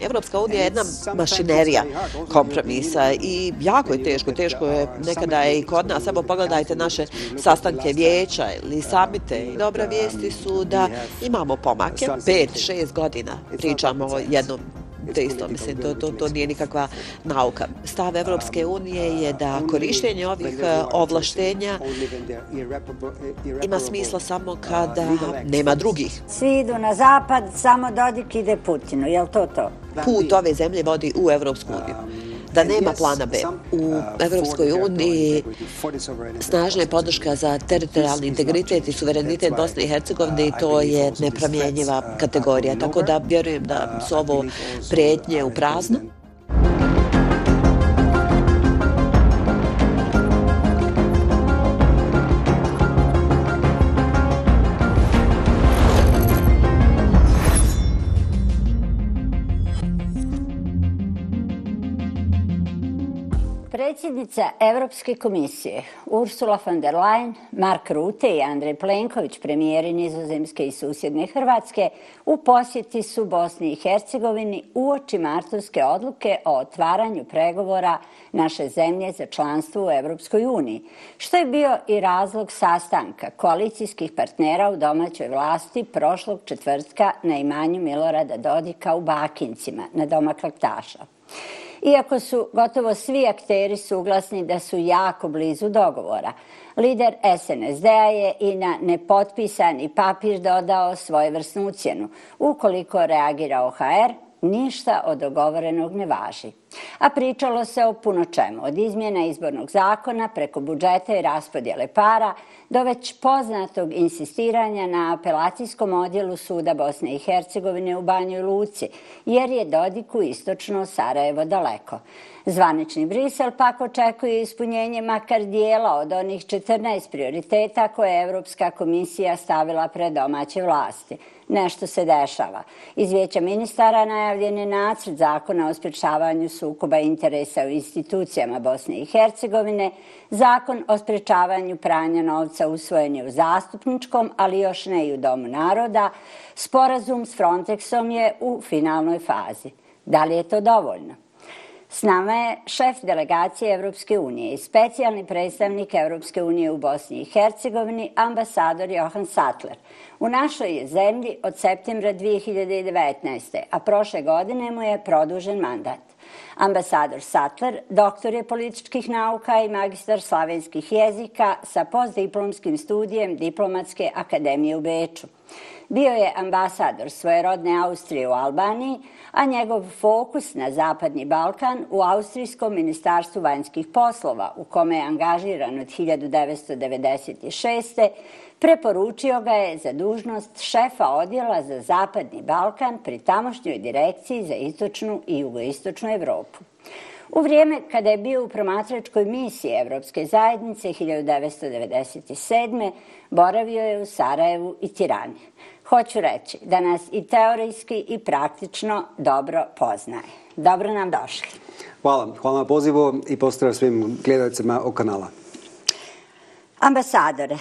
Evropska unija je jedna mašinerija kompromisa i jako je teško, teško je nekada i kod nas. Evo pogledajte naše sastanke vijeća ili samite. Dobra vijesti su da imamo pomake. Pet, šest godina pričamo o jednom te isto, mislim, to, to, to nije nikakva nauka. Stav Evropske unije je da korištenje ovih eh, ovlaštenja ima smisla samo kada nema drugih. Svi idu na zapad, samo Dodik ide Putinu, je li to to? Put ove zemlje vodi u Evropsku uniju da nema plana B. U Evropskoj uniji snažna je podrška za teritorijalni integritet i suverenitet Bosne i Hercegovine i to je nepromjenjiva kategorija. Tako da vjerujem da su ovo prijetnje u praznu. Predsjednica Evropske komisije Ursula von der Leyen, Mark Rutte i Andrej Plenković, premijeri nizozemske i susjedne Hrvatske, u posjeti su Bosni i Hercegovini u oči martovske odluke o otvaranju pregovora naše zemlje za članstvo u Evropskoj uniji, što je bio i razlog sastanka koalicijskih partnera u domaćoj vlasti prošlog četvrtka na imanju Milorada Dodika u Bakincima na doma Klaktaša. Iako su gotovo svi akteri suglasni da su jako blizu dogovora, lider SNSD-a je i na nepotpisani papir dodao svojevrsnu ucjenu. Ukoliko reagira OHR, ništa od dogovorenog ne važi. A pričalo se o puno čemu, od izmjena izbornog zakona preko budžeta i raspodjele para do već poznatog insistiranja na apelacijskom odjelu Suda Bosne i Hercegovine u Banjoj Luci, jer je Dodiku istočno Sarajevo daleko. Zvanični Brisel pak očekuje ispunjenje makar dijela od onih 14 prioriteta koje je Evropska komisija stavila pred domaće vlasti. Nešto se dešava. Iz vijeća ministara najavljen je nacrt zakona o sprečavanju sukoba interesa u institucijama Bosne i Hercegovine, zakon o sprečavanju pranja novca usvojen je u zastupničkom, ali još ne i u Domu naroda. Sporazum s Frontexom je u finalnoj fazi. Da li je to dovoljno? S nama je šef delegacije Evropske unije i specijalni predstavnik Evropske unije u Bosni i Hercegovini, ambasador Johan Sattler. U našoj je zemlji od septembra 2019. a prošle godine mu je produžen mandat. Ambasador Sattler, doktor je političkih nauka i magistar slavenskih jezika sa postdiplomskim studijem Diplomatske akademije u Beču. Bio je ambasador svoje rodne Austrije u Albaniji, a njegov fokus na Zapadni Balkan u Austrijskom ministarstvu vanjskih poslova, u kome je angažiran od 1996. preporučio ga je za dužnost šefa odjela za Zapadni Balkan pri tamošnjoj direkciji za istočnu i jugoistočnu Evropu. U vrijeme kada je bio u promatračkoj misiji Evropske zajednice 1997. boravio je u Sarajevu i Tirani. Hoću reći da nas i teorijski i praktično dobro poznaje. Dobro nam došli. Hvala. Hvala na pozivu i pozdrav svim gledalcima o kanala. Ambasadore,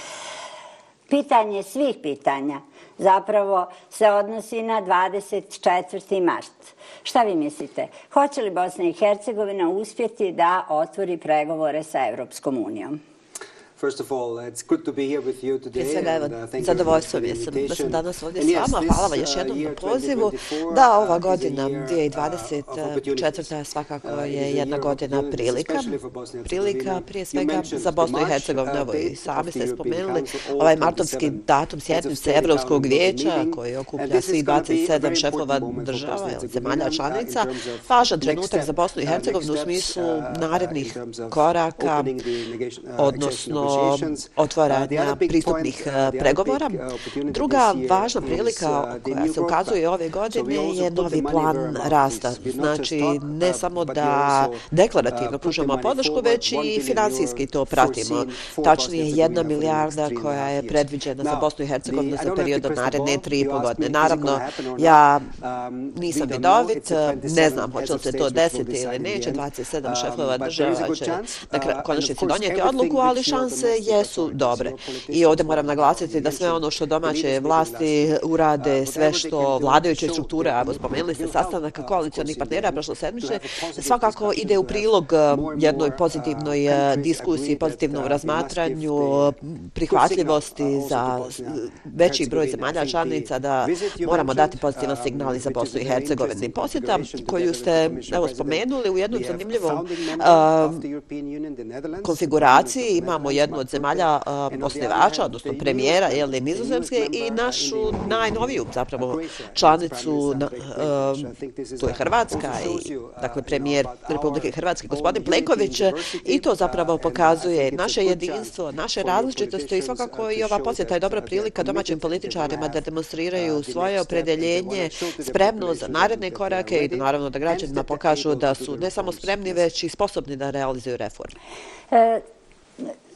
pitanje svih pitanja zapravo se odnosi na 24. mart. Šta vi mislite? Hoće li Bosna i Hercegovina uspjeti da otvori pregovore sa Evropskom unijom? First of all, it's good to be here with you today. Svega, evo, uh, zadovoljstvo mi je sam, da sam danas ovdje s vama. Hvala vam još uh, jednom na pozivu. Da, ova godina, 2024. Uh, svakako je jedna godina prilika. Prilika prije svega za Bosnu i Hercegovinu. Evo i sami ste spomenuli ovaj martovski datum sjednice Evropskog vijeća koji okuplja svi 27 šefova država, zemalja članica. Važan trenutak za Bosnu i Hercegovinu u smislu narednih koraka, odnosno otvaranja pristupnih uh, pregovora. Druga važna prilika koja se ukazuje ove godine je novi plan rasta. Znači, ne samo da deklarativno pružamo podršku, već i finansijski to pratimo. Tačnije, jedna milijarda koja je predviđena za Bosnu i Hercegovinu za period od naredne tri i po godine. Naravno, ja nisam vidovit, ne znam hoće li se to desiti ili neće. 27 šefova država će na konačnici donijeti odluku, ali šanse jesu dobre. I ovdje moram naglasiti da sve ono što domaće vlasti urade, sve što vladajuće strukture, a spomenuli ste sastanak koalicijalnih partnera prošlo sedmiče, svakako ide u prilog e, jednoj pozitivnoj e, diskusiji, pozitivnom razmatranju, prihvatljivosti za e, veći broj zemalja članica da moramo dati pozitivan signal za Bosnu i Hercegovini. Posjeta koju ste evo, spomenuli u jednom zanimljivom uh, konfiguraciji imamo jednu od zemalja uh, osnivača, odnosno premijera ili nizozemske i našu najnoviju zapravo članicu na, uh, to je Hrvatska i dakle premijer Republike Hrvatske gospodin Plenković i to zapravo pokazuje naše jedinstvo, naše različitosti i svakako i ova posjeta je dobra prilika domaćim političarima da demonstriraju svoje opredeljenje spremno za naredne korake i da naravno da građanima pokažu da su ne samo spremni, već i sposobni da realizuju reforme.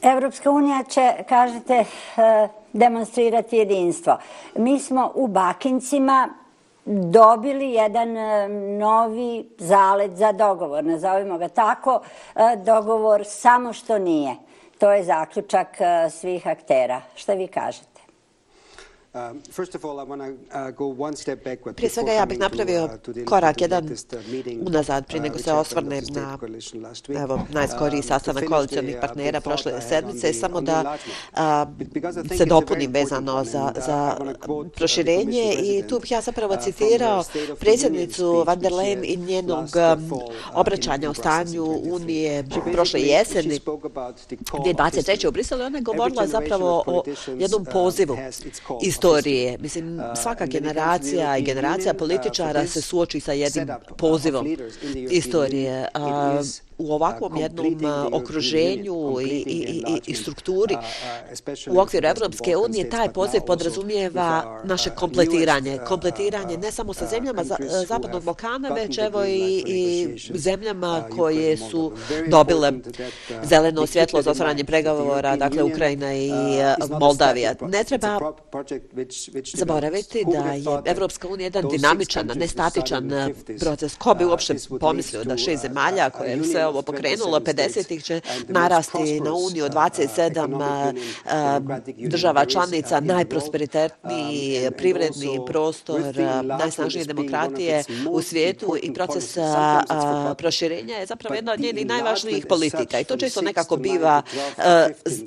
Evropska unija će, kažete, eh, demonstrirati jedinstvo. Mi smo u Bakincima dobili jedan eh, novi zalet za dogovor, nazovimo ga tako, eh, dogovor samo što nije. To je zaključak svih aktera. Šta vi kažete? Um, uh, prije svega ja bih napravio uh, korak jedan uh, unazad prije nego se osvrnem na evo, najskoriji sastanak koalicijnih partnera prošle sedmice, samo da se dopunim vezano za, za proširenje i tu bih ja zapravo citirao predsjednicu van der Leyen i njenog um, obraćanja o stanju Unije prošle jeseni 2023. u Briselu. Ona je govorila zapravo o jednom pozivu iz istorije. Mislim, svaka generacija i generacija političara se suoči sa jednim pozivom istorije u ovakvom jednom okruženju i, i, i, i strukturi u okviru Evropske unije taj poziv podrazumijeva naše kompletiranje. Kompletiranje ne samo sa zemljama Zapadnog Balkana, već evo i, i zemljama koje su dobile zeleno svjetlo za otvaranje pregovora, dakle Ukrajina i Moldavija. Ne treba zaboraviti da je Evropska unija jedan dinamičan, nestatičan proces. Ko bi uopšte pomislio da šest zemalja koje sve ovo pokrenulo, 50-ih će narasti na Uniju 27 država članica, najprosperitetniji privredni prostor, najsnažnije demokratije u svijetu i proces proširenja je zapravo jedna od njenih najvažnijih politika. I to često nekako biva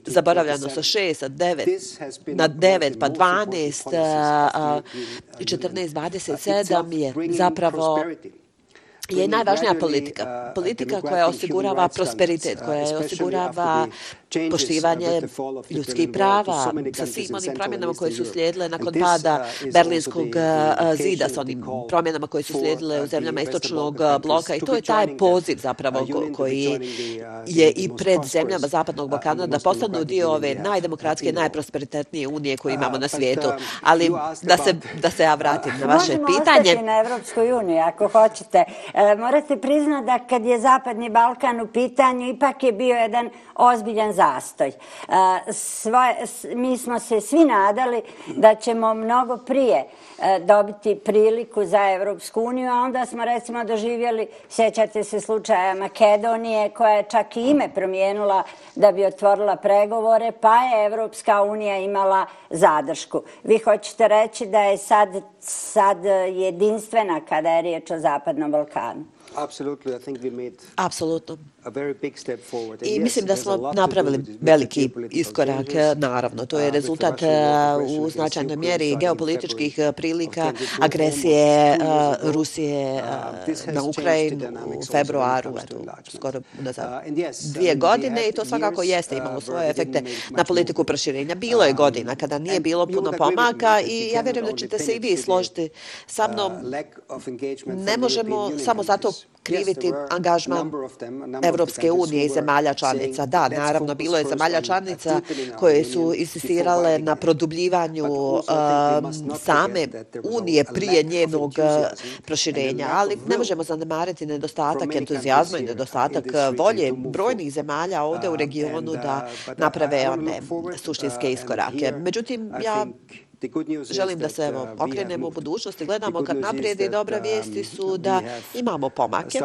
zaboravljano sa 6, sa 9, na 9, pa 12, 14, 27 je zapravo je najvažnija politika. Politika koja osigurava prosperitet, koja osigurava poštivanje ljudskih prava sa svim onim promjenama koje su slijedile nakon pada Berlinskog zida, sa onim promjenama koje su slijedile u zemljama istočnog bloka. I to je taj poziv zapravo koji je i pred zemljama Zapadnog Balkana da postanu dio ove najdemokratske, najprosperitetnije unije koje imamo na svijetu. Ali da se, da se ja vratim na vaše pitanje. Možemo ostati na Evropskoj uniji ako hoćete. E, morate priznati da kad je Zapadni Balkan u pitanju, ipak je bio jedan ozbiljan zastoj. E, svoje, mi smo se svi nadali da ćemo mnogo prije e, dobiti priliku za Evropsku uniju, a onda smo recimo doživjeli, sjećate se slučaja Makedonije, koja je čak i ime promijenila da bi otvorila pregovore, pa je Evropska unija imala zadršku. Vi hoćete reći da je sad, sad jedinstvena kada je riječ o Zapadnom Balkanu? Apsolutno. I mislim da smo napravili veliki iskorak, naravno. To je uh, rezultat uh, u značajnoj mjeri geopolitičkih uh, prilika, agresije Rusije na Ukrajinu u februaru, skoro nazad dvije godine i to svakako jeste imalo svoje efekte na politiku proširenja. Bilo je godina kada nije bilo puno pomaka i ja vjerujem da ćete se i vi složiti sa mnom. Ne možemo samo zato kriviti angažman Evropske unije i zemalja članica. Da, naravno, bilo je zemalja članica koje su insistirale na produbljivanju um, same unije prije njenog uh, proširenja, ali ne možemo zanemariti nedostatak entuzijazma i nedostatak uh, volje brojnih zemalja ovdje u regionu da naprave one suštinske iskorake. Međutim, ja želim da se evo, okrenemo u budućnosti, gledamo kad naprijede i dobra vijesti su da imamo pomake.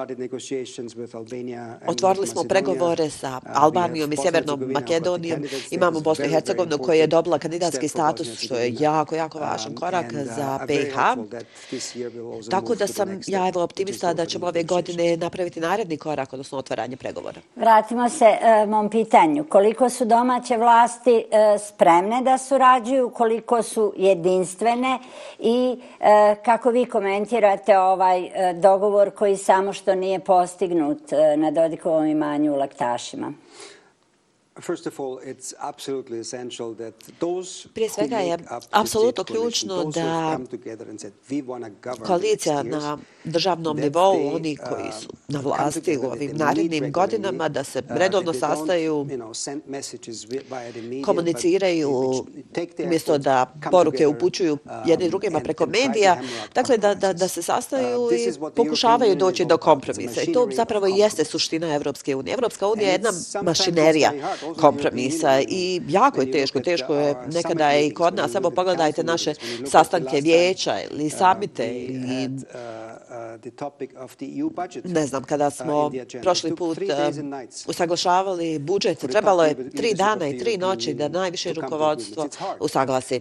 Otvorili smo pregovore sa Albanijom i Sjevernom Makedonijom. Imamo Bosnu i Hercegovinu koja je dobila kandidatski status, što je jako, jako važan korak za PIH. Tako da sam ja evo optimista da ćemo ove godine napraviti naredni korak, odnosno otvaranje pregovora. Vratimo se e, mom pitanju. Koliko su domaće vlasti e, spremne da surađuju, koliko su jedinstvene i e, kako vi komentirate ovaj e, dogovor koji samo što nije postignut e, na Dodikovom imanju u Laktašima? Prije svega je apsolutno ključno da koalicija na državnom nivou, oni koji su na vlasti u ovim narednim godinama, da se uh, redovno sastaju, komuniciraju, umjesto da poruke upućuju um, jedni drugima preko medija, dakle da, da, da se sastaju uh, i pokušavaju doći do kompromisa. I to zapravo jeste suština Evropske unije. Evropska unija je jedna mašinerija kompromisa i jako je teško, teško je nekada i kod nas. Samo pogledajte naše sastanke vijeća ili samite ili ne znam, kada smo prošli put usaglašavali budžet, trebalo je tri dana i tri noći da najviše rukovodstvo usaglasi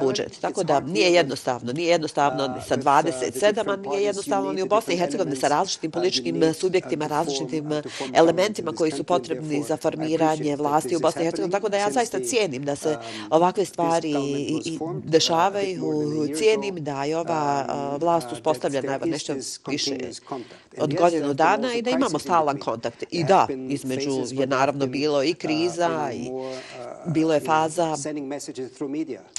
budžet. Tako da nije jednostavno, nije jednostavno sa 27, a nije jednostavno ni u Bosni i Hercegovini sa različitim političkim subjektima, različitim elementima koji su potrebni za formiranje vlasti u Bosni i Hercegovini. Tako da ja zaista cijenim da se ovakve stvari dešavaju, cijenim da je ova vlast uspostavljena evo nešto više od godinu dana i da imamo stalan kontakt. I da, između je naravno bilo i kriza i bilo je faza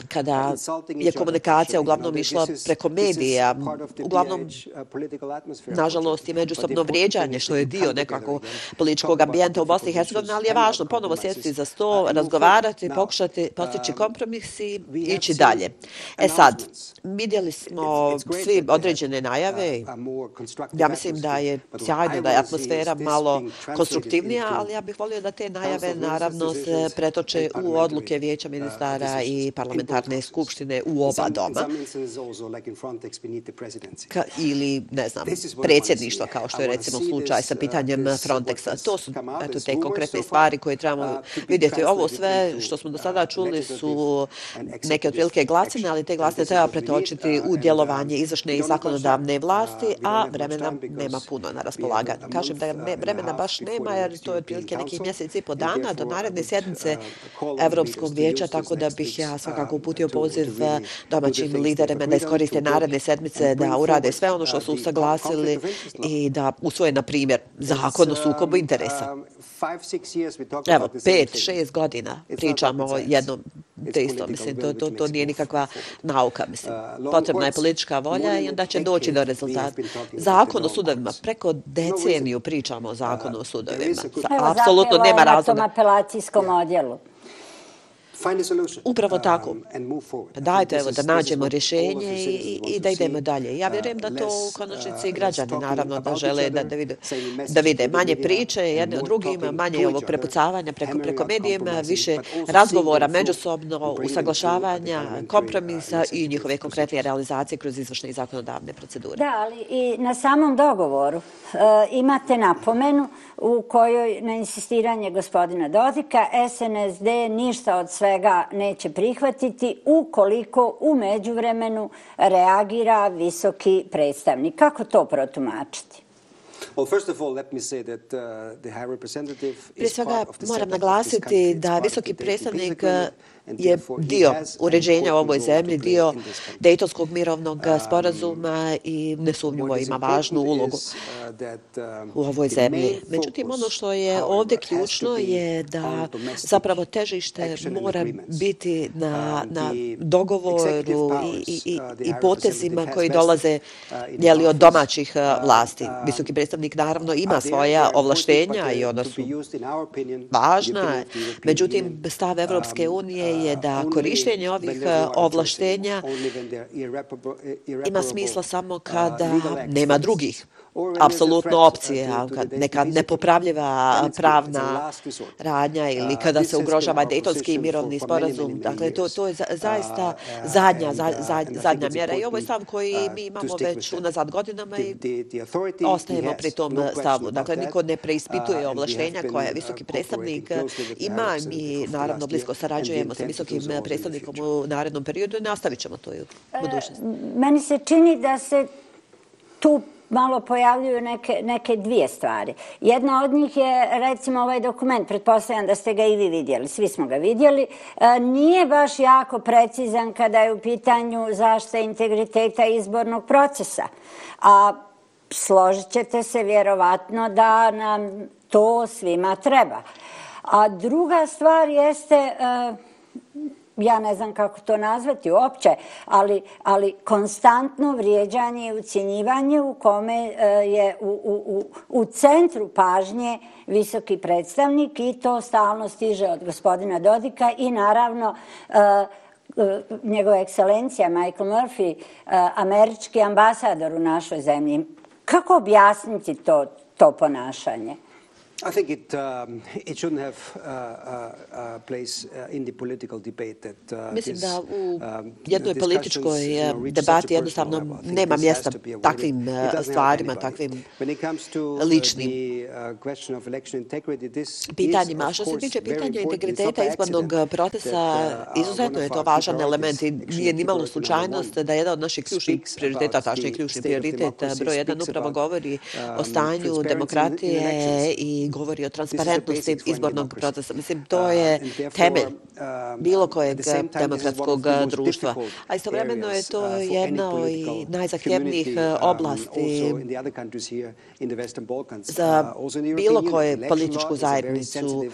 kada je komunikacija uglavnom išla preko medija, uglavnom, nažalost, i međusobno vrijeđanje, što je dio nekako političkog ambijenta u Bosni i Hercegovini, ali je važno ponovo sjeti za sto, razgovarati, pokušati postići kompromis i ići dalje. E sad, vidjeli smo svi određene najave. Ja mislim da je sjajno, da je atmosfera malo konstruktivnija, ali ja bih volio da te najave naravno se pretoče u odluke vijeća ministara i parlamentarne skupštine u oba doma. Ka, ili, ne znam, predsjedništva, kao što je recimo slučaj sa pitanjem Frontexa. To su eto, te konkretne stvari koje trebamo vidjeti. Ovo sve što smo do sada čuli su neke otprilike glasine, ali te glasine treba pretočiti u djelovanje izvršne i zakonodavne vlasti, a vremena nema puno na raspolaganju. Kažem da vremena baš nema, jer to je otprilike nekih mjesec i po dana do naredne sjednice Evropskog vijeća, tako da bih ja svakako uputio poziv domaćim liderima da iskoriste naredne sedmice, da urade sve ono što su usaglasili i da usvoje, na primjer, zakon o sukobu interesa. Evo, pet, šest godina pričamo o jednom te isto, mislim, to, to, to nije nikakva nauka, mislim. Potrebna je politička volja i onda će doći do rezultata. Zakon o sudovima, preko deceniju pričamo o zakonu o sudovima. Apsolutno nema razloga. Evo, apelacijskom odjelu. Upravo tako. Um, Dajte evo da nađemo rješenje i, i da idemo dalje. Ja uh, vjerujem da to u konačnici uh, građani naravno da žele da, da, vide, da vide manje priče jedne od drugima, manje ovog prepucavanja preko, preko medijima, više razgovora međusobno, usaglašavanja, kompromisa i njihove konkretne realizacije kroz izvršne i zakonodavne procedure. Da, ali i na samom dogovoru uh, imate napomenu u kojoj na insistiranje gospodina Dodika SNSD ništa od sve svega neće prihvatiti ukoliko u međuvremenu reagira visoki predstavnik. Kako to protumačiti? Prije svega moram naglasiti da visoki predstavnik je dio uređenja u ovoj zemlji, dio Dejtonskog mirovnog um, sporazuma i nesumnjivo ima važnu ulogu uh, u ovoj zemlji. Međutim, ono što je ovdje ključno je da zapravo težište mora biti na, um, na dogovoru i, i, i, uh, i potezima koji dolaze jeli, od domaćih uh, vlasti. Visoki predstavnik naravno ima svoja ovlaštenja i ona su važna. Međutim, stav Evropske unije je da korištenje ovih ovlaštenja ima smisla samo kada nema drugih apsolutno opcije, neka nepopravljiva pravna radnja ili kada se ugrožava Dejtonski mirovni sporazum. Dakle, to je zaista zadnja zadnja mjera i ovo je stav koji mi imamo već unazad godinama i ostajemo pri tom stavu. Dakle, niko ne preispituje ovlaštenja koje visoki predstavnik ima. Mi, naravno, blisko sarađujemo sa visokim predstavnikom u narednom periodu i nastavit ćemo to i u budućnosti. Meni se čini da se tu malo pojavljuju neke, neke dvije stvari. Jedna od njih je, recimo, ovaj dokument, pretpostavljam da ste ga i vi vidjeli, svi smo ga vidjeli, e, nije baš jako precizan kada je u pitanju zašta integriteta izbornog procesa. A složit ćete se vjerovatno da nam to svima treba. A druga stvar jeste, e, ja ne znam kako to nazvati uopće, ali, ali konstantno vrijeđanje i ucjenjivanje u kome e, je u, u, u, u centru pažnje visoki predstavnik i to stalno stiže od gospodina Dodika i naravno e, e, njegova ekscelencija Michael Murphy, američki ambasador u našoj zemlji. Kako objasniti to, to ponašanje? I think it um, it shouldn't have uh, uh, uh place uh, in the political debate that uh, Mislim da u um, jednoj političkoj debati jednostavno nema mjesta takvim stvarima, takvim ličnim pitanjima. A što se tiče pitanja integriteta izbornog procesa, izuzetno je to važan element i nije nimalo slučajnost da jedan od naših ključnih prioriteta, tačnije ključni prioritet, broj jedan upravo govori o um, stanju demokratije i govori o transparentnosti izbornog procesa. Mislim, to uh, je temelj um, bilo kojeg demokratskog društva. A istovremeno je to uh, jedna od najzahtjevnijih uh, um, oblasti za bilo koje političku zajednicu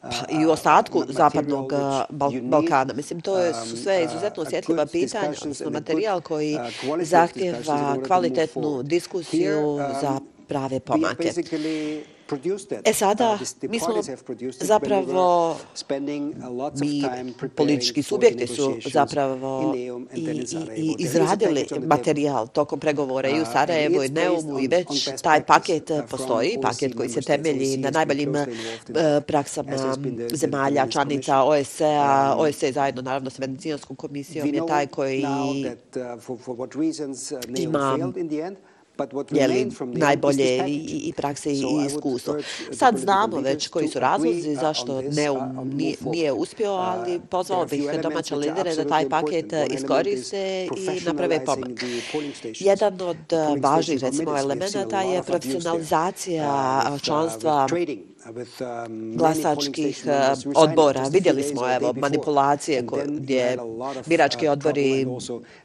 pa i u ostatku zapadnog Balkana. Mislim, to su um, sve izuzetno osjetljiva pitanja, odnosno materijal koji zahtjeva kvalitetnu diskusiju za prave pomake. E sada, uh, mi smo zapravo, mi politički subjekti su zapravo i izradili materijal tokom pregovora i u uh, Sarajevu i Neumu i već taj paket uh, postoji, paket koji se temelji na najboljim praksama zemalja, članica OSCE-a, OSCE zajedno naravno sa Venecijanskom komisijom je taj koji ima jeli, najbolje i, i prakse i iskustvo. Sad znamo već koji su razlozi zašto Neum nije, nije uspio, uh, ali pozvao bih domaće lidere da taj paket iskoriste i naprave pomak. Jedan od važnih recimo elemenata je profesionalizacija uh, članstva glasačkih uh, odbora. Vidjeli smo evo, manipulacije gdje birački odbori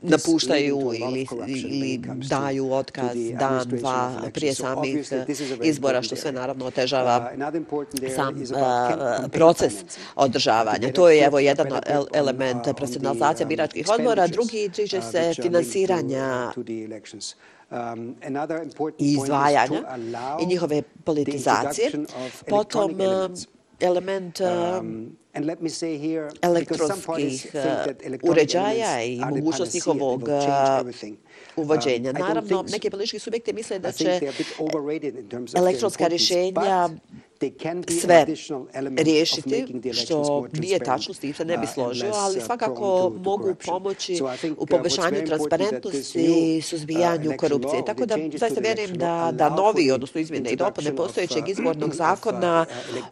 napuštaju ili, ili daju otkaz dan, dva prije samih izbora, što sve naravno otežava uh, sam uh, proces održavanja. To je evo jedan element profesionalizacije biračkih odbora. Drugi tiče se finansiranja Um, i izdvajanja i njihove politizacije. Potom um, element um, elektronskih uh, uređaja i mogućnost njihovog uvođenja. Naravno, neke politički subjekte misle da će elektronska rješenja sve riješiti, što nije tačno, s tim se ne bi uh, složio, ali svakako mogu pomoći u poboljšanju transparentnosti i suzbijanju uh, korupcije. Tako da zaista vjerujem da, da novi, odnosno izmjene i dopune postojećeg uh, izbornog zakona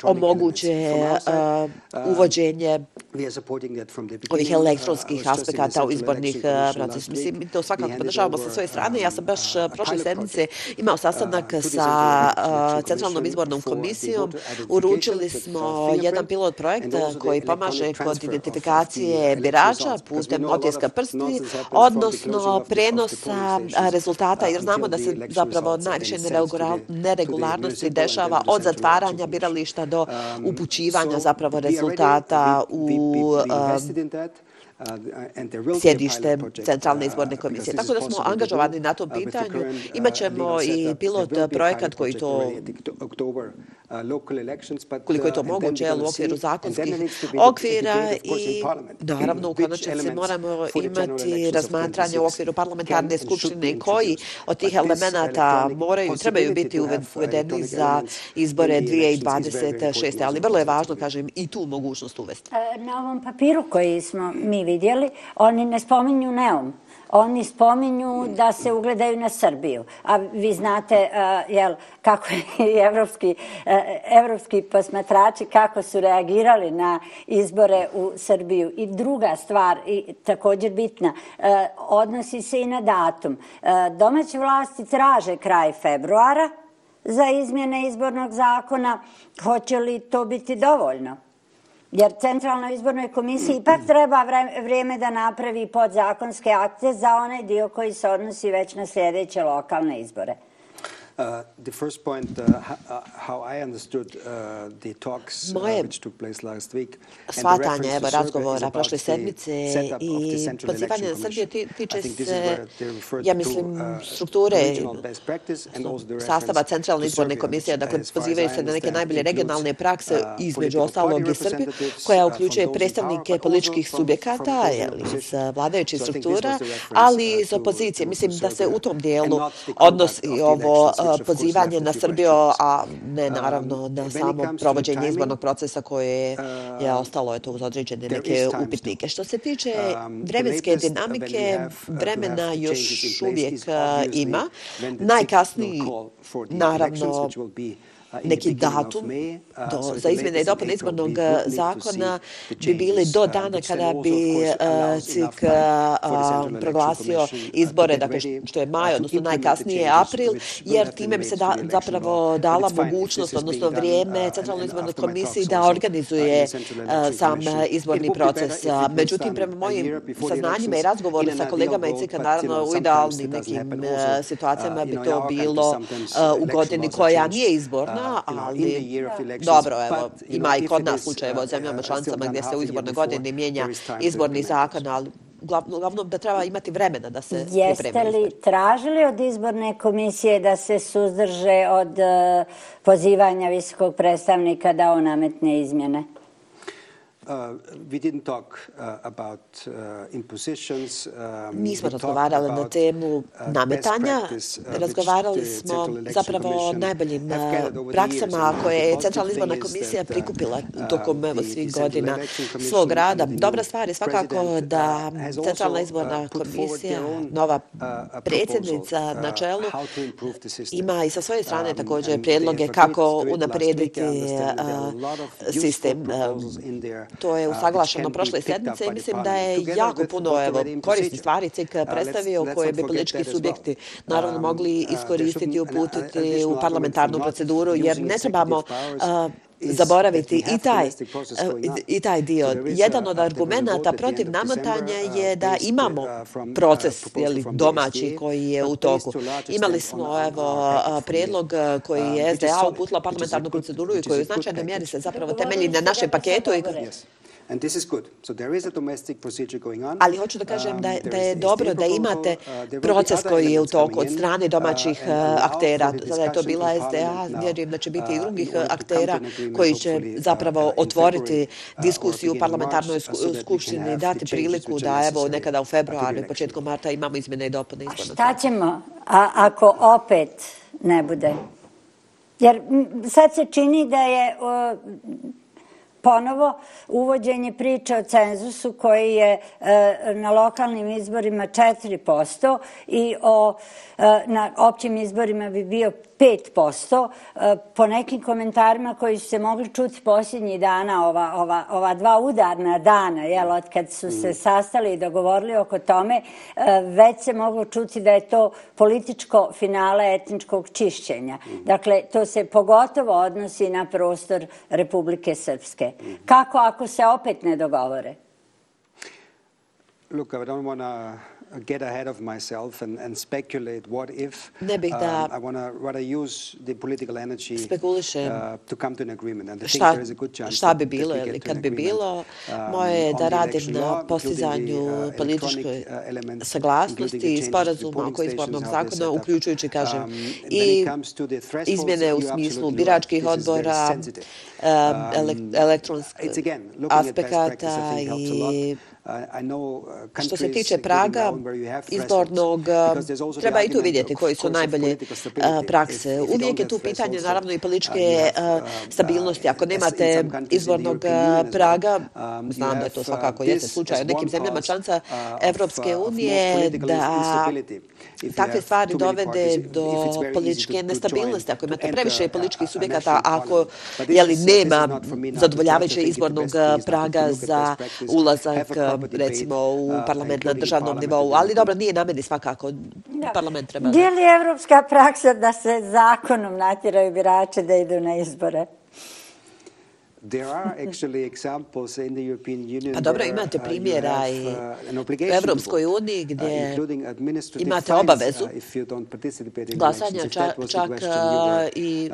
omoguće uvođenje ovih elektronskih aspekata u izbornih proces. Mislim, mi to svakako podržavamo sa svoje strane. Ja sam baš prošle sedmice imao sastanak sa Centralnom izbornom komisijom komisijom uručili smo jedan pilot projekt koji pomaže kod identifikacije birača putem otiska prsti, odnosno prenosa rezultata, jer znamo da se zapravo najviše neregularnosti dešava od zatvaranja birališta do upućivanja zapravo rezultata u sjedište Centralne izborne komisije. Tako da smo angažovani na tom pitanju. Imaćemo i pilot projekat koji to koliko je to moguće u okviru zakonskih okvira i naravno u konačnici moramo imati razmatranje u okviru parlamentarne skupštine koji od tih elemenata moraju, trebaju biti uvedeni za izbore 2026. Ali vrlo je važno, kažem, i tu mogućnost uvesti. E, na ovom papiru koji smo mi vidjeli, oni ne spominju neom. Oni spominju da se ugledaju na Srbiju. A vi znate uh, jel, kako i evropski, uh, evropski posmatrači kako su reagirali na izbore u Srbiju. I druga stvar, i također bitna, uh, odnosi se i na datum. Uh, domaće vlasti traže kraj februara za izmjene izbornog zakona. Hoće li to biti dovoljno? Jer Centralnoj izbornoj komisiji ipak treba vrijeme da napravi podzakonske akte za onaj dio koji se odnosi već na sljedeće lokalne izbore. Uh, the first point, uh, uh, how I understood the talks which took place last week. Svatanje, evo, razgovora prošle sedmice i pozivanje na Srbije tiče se, ja mislim, strukture sastava Centralne izborne komisije. Dakle, pozivaju se na neke najbolje regionalne prakse, između ostalog i Srbije, koja uključuje predstavnike političkih subjekata iz vladajućih struktura, ali iz opozicije. Mislim da se u tom dijelu odnosi ovo pozivanje na Srbiju, a ne naravno na samo provođenje izbornog procesa koje je ostalo eto, uz određene neke upitnike. Što se tiče vremenske dinamike, vremena još uvijek ima. Najkasniji, naravno, neki datum do, za izmjene i dopune izbornog zakona bi bili do dana kada bi CIK proglasio izbore, dakle što je maj, odnosno najkasnije april, jer time bi se da, zapravo dala mogućnost, odnosno vrijeme Centralnoj izbornoj komisiji da organizuje sam izborni proces. Međutim, prema mojim saznanjima i razgovoru sa kolegama i CIK, naravno u idealnim nekim situacijama bi to bilo u godini koja nije izborna, godina, ali dobro, evo, ima i kod nas slučajeva od zemljama članicama gdje se u izbornoj godini mijenja izborni zakon, ali uglavnom da treba imati vremena da se pripremi. Jeste li tražili od izborne komisije da se suzdrže od eh, pozivanja visokog predstavnika da on nametne izmjene? Uh, we didn't talk uh, about uh, impositions. Um, Nismo razgovarali na temu nametanja. Razgovarali smo zapravo o najboljim praksama koje je Centralna izborna komisija prikupila tokom svih godina svog rada. Dobra stvar je svakako da Centralna izborna komisija, nova predsjednica na čelu, ima i sa svoje strane um, također prijedloge kako unaprijediti sistem to je usaglašeno prošle sedmice i mislim da je jako puno evo, korisni stvari CIK predstavio koje bi politički subjekti naravno mogli iskoristiti i uputiti u parlamentarnu proceduru jer ne trebamo zaboraviti i taj, i taj dio. Jedan od argumenta protiv namotanja je da imamo proces jeli, domaći koji je u toku. Imali smo evo, prijedlog koji je SDA uputila parlamentarnu proceduru i koji u značajnoj mjeri se zapravo temelji na našem paketu. I... And this is good. So there is a domestic procedure going on. Ali hoću da kažem da, da je dobro da imate uh, proces koji je u toku od strane domaćih uh, uh, aktera. Sada je to bila SDA, vjerujem da će biti i drugih aktera koji će zapravo otvoriti diskusiju u parlamentarnoj skupštini dati priliku da evo nekada u februaru i početku marta imamo izmjene i dopune izbornog. Šta ćemo a, ako opet ne bude? Jer sad se čini da je ponovo uvođenje priče o cenzusu koji je e, na lokalnim izborima 4% i o, e, na općim izborima bi bio 5%. E, po nekim komentarima koji su se mogli čuti posljednjih dana, ova, ova, ova dva udarna dana, jel, od kad su se mm. sastali i dogovorili oko tome, e, već se moglo čuti da je to političko finale etničkog čišćenja. Mm. Dakle, to se pogotovo odnosi na prostor Republike Srpske. Mm. Kako ako se opet ne dogovore? Don't want to get ahead of myself and, and speculate what if. Ne bih da um, I want to rather use the political energy uh, to come to an agreement. And I think there is a good chance šta bi bilo ili kad bi bilo. Um, Moje je da radim na postizanju uh, političke uh, saglasnosti i sporazuma oko izbornog zakona, uključujući, kažem, um, i izmjene u smislu biračkih odbora, elektronskih aspekata i Što se tiče Praga, izbornog, uh, treba i tu vidjeti koji su najbolje uh, prakse. Uvijek je tu pitanje, naravno, i političke stabilnosti. Ako nemate izbornog Praga, znam da je to svakako jeste slučaj u nekim zemljama članca Evropske unije, da takve stvari dovede do političke nestabilnosti. Ako imate previše političkih subjekata, ako jeli, nema zadovoljavajuće izbornog praga za ulazak recimo u parlament na državnom nivou. Ali dobro, nije na meni svakako. Parlament treba... Je li evropska praksa da se zakonom natjeraju birače da idu na izbore? Pa dobro, imate primjera i uh, u Evropskoj uniji uh, gdje imate obavezu uh, glasanja, čak i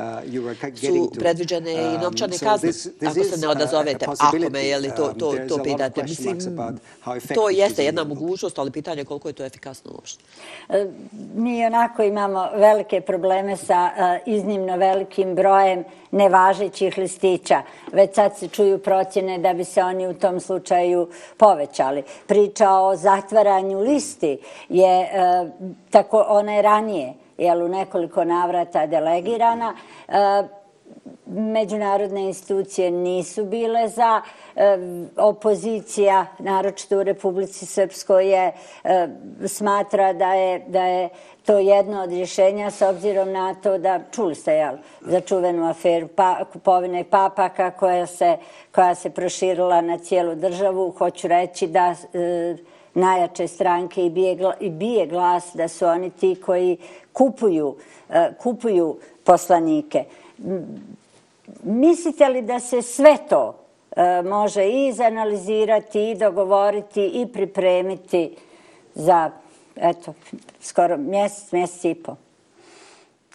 su predviđene i um, novčane kazne ako se ne odazovete. Ako me, je li to um, pitate? Mislim, to jeste jedna mogućnost, ali pitanje je koliko je to efikasno uopšte. E, mi onako imamo velike probleme sa iznimno velikim brojem nevažećih listića. Već sad se čuju procjene da bi se oni u tom slučaju povećali. Priča o zatvaranju listi je, e, tako, ona je ranije jel, u nekoliko navrata delegirana. E, međunarodne institucije nisu bile za e, opozicija, naročito u Republici Srpskoj je e, smatra da je, da je to jedno od rješenja s obzirom na to da čuli ste jel, za čuvenu aferu pa, kupovine papaka koja se, koja se proširila na cijelu državu. Hoću reći da e, najjače stranke i bije, i bije glas da su oni ti koji kupuju, e, kupuju poslanike. Mislite li da se sve to e, može i izanalizirati i dogovoriti i pripremiti za eto, skoro mjesec, mjesec i po?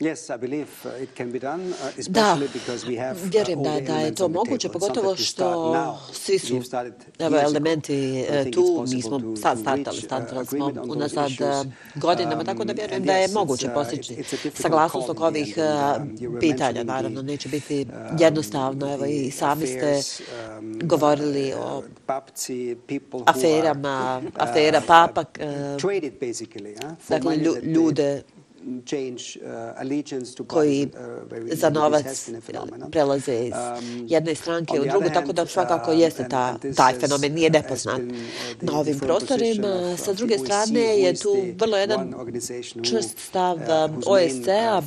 Yes, I believe uh, it can be done, uh, especially because we have uh, vjerujem da, da je to moguće, pogotovo što svi su evo, elementi tu, mi smo sad startali, startali smo unazad godinama, tako da um, vjerujem da je moguće postići saglasnost oko ovih um, pitanja. Naravno, neće biti um, jednostavno, evo i sami ste govorili o aferama, afera papak, dakle ljude koji uh, za novac prelaze iz um, jedne stranke u drugu, tako da svakako uh, jeste ta, taj fenomen, nije nepoznat na ovim prostorima. Sa druge strane je tu vrlo jedan čust stav um, OSCE-a,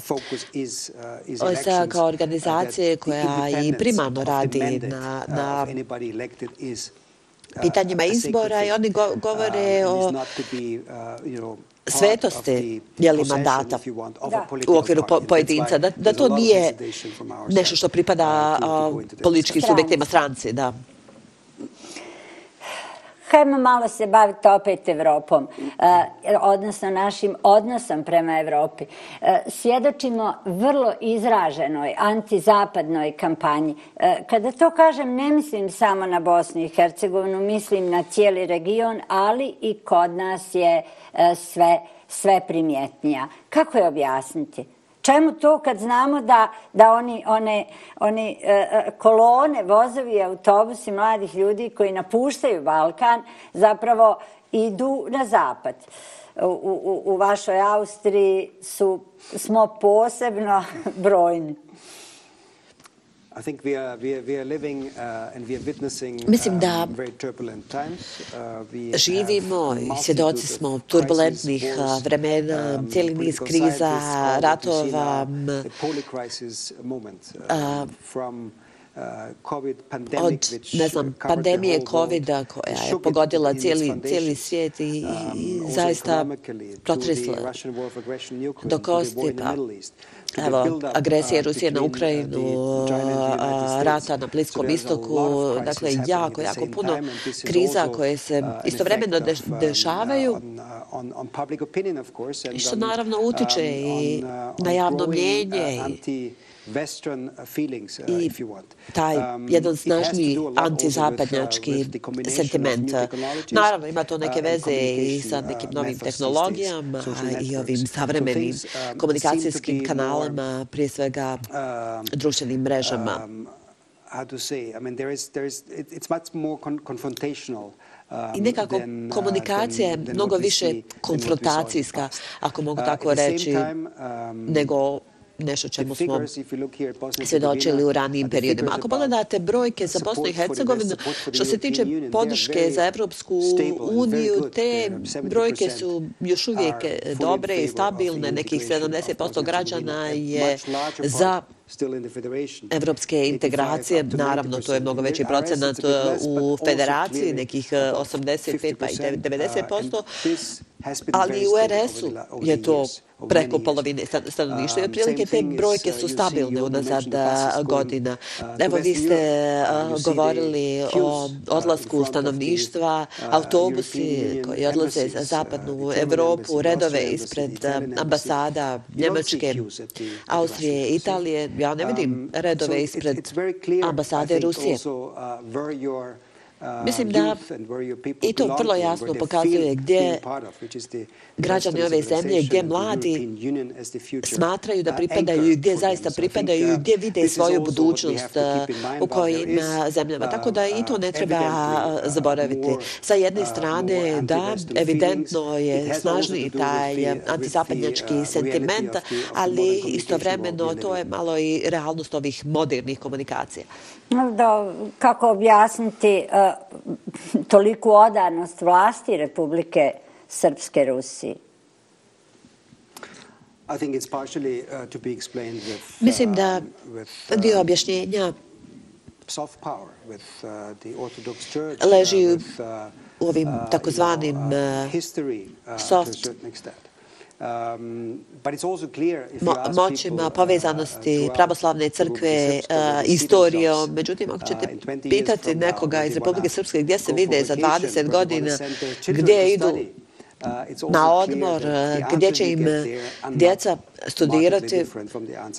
OSCE-a kao organizacije koja i primarno radi na, na pitanjima izbora i oni govore um, o svetosti jeli, mandata u okviru pojedinca, da, da to nije nešto što pripada političkim subjektima stranci. Da hajmo malo se baviti opet Evropom, e, odnosno našim odnosom prema Evropi. E, svjedočimo vrlo izraženoj antizapadnoj kampanji. E, kada to kažem, ne mislim samo na Bosnu i Hercegovinu, mislim na cijeli region, ali i kod nas je E, sve, sve primjetnija. Kako je objasniti? Čemu to kad znamo da, da oni, one, oni e, e kolone, vozovi, autobusi mladih ljudi koji napuštaju Balkan zapravo idu na zapad? U, u, u vašoj Austriji su, smo posebno brojni. Mislim da uh, živimo i svjedoci smo turbulentnih uh, vremena, um, cijeli niz kriza, ratova, od, ne znam, pandemije COVID-a koja je pogodila cijeli, cijeli svijet i, i zaista protresla do kosti, pa evo, agresije Rusije na Ukrajinu, rata na Bliskom istoku, dakle, jako, jako puno kriza koje se istovremeno dešavaju. i što naravno utiče i na javno mjenje i Uh, want. taj um, jedan snažni antizapadnjački sentiment. Naravno, ima to neke uh, veze i sa nekim novim tehnologijama i ovim savremenim um, komunikacijskim kanalima, prije svega um, društvenim mrežama. How to say? I mean, there is, there is, it's much more confrontational I nekako komunikacija je mnogo više konfrontacijska, ako mogu tako reći, nego nešto čemu smo svjedočili u ranijim periodima. Ako pogledate brojke za Bosnu i Hercegovinu, što se tiče podrške za Evropsku uniju, te brojke su još uvijek dobre i stabilne. Nekih 70% građana je za evropske integracije. Naravno, to je mnogo veći procenat u federaciji, nekih 85 pa i 90%, ali u RS-u je to preko polovine stanovništva i otprilike te brojke su stabilne unazad godina. Evo, vi ste govorili o odlasku stanovništva, autobusi koji odlaze za zapadnu Evropu, redove ispred ambasada Njemačke, Austrije, Italije. Ja ne vidim redove ispred ambasade Rusije. Mislim da i to vrlo jasno pokazuje gdje građani ove zemlje, gdje mladi smatraju da pripadaju i gdje zaista pripadaju i gdje vide svoju budućnost u kojim zemljama. Tako da i to ne treba zaboraviti. Sa jedne strane, da, evidentno je snažni taj antizapadnjački sentiment, ali istovremeno to je malo i realnost ovih modernih komunikacija. Da, kako objasniti uh, toliku odanost vlasti Republike Srpske Rusiji? I think it's partially uh, to be explained with, Mislim da uh, dio objašnjenja soft power with uh, the Orthodox Church leži uh, u ovim takozvanim soft Um, moćima povezanosti pravoslavne crkve istorijom. Međutim, ako ćete pitati nekoga iz Republike Srpske gdje se vide za 20 godina, gdje idu na odmor, gdje će im djeca studirati,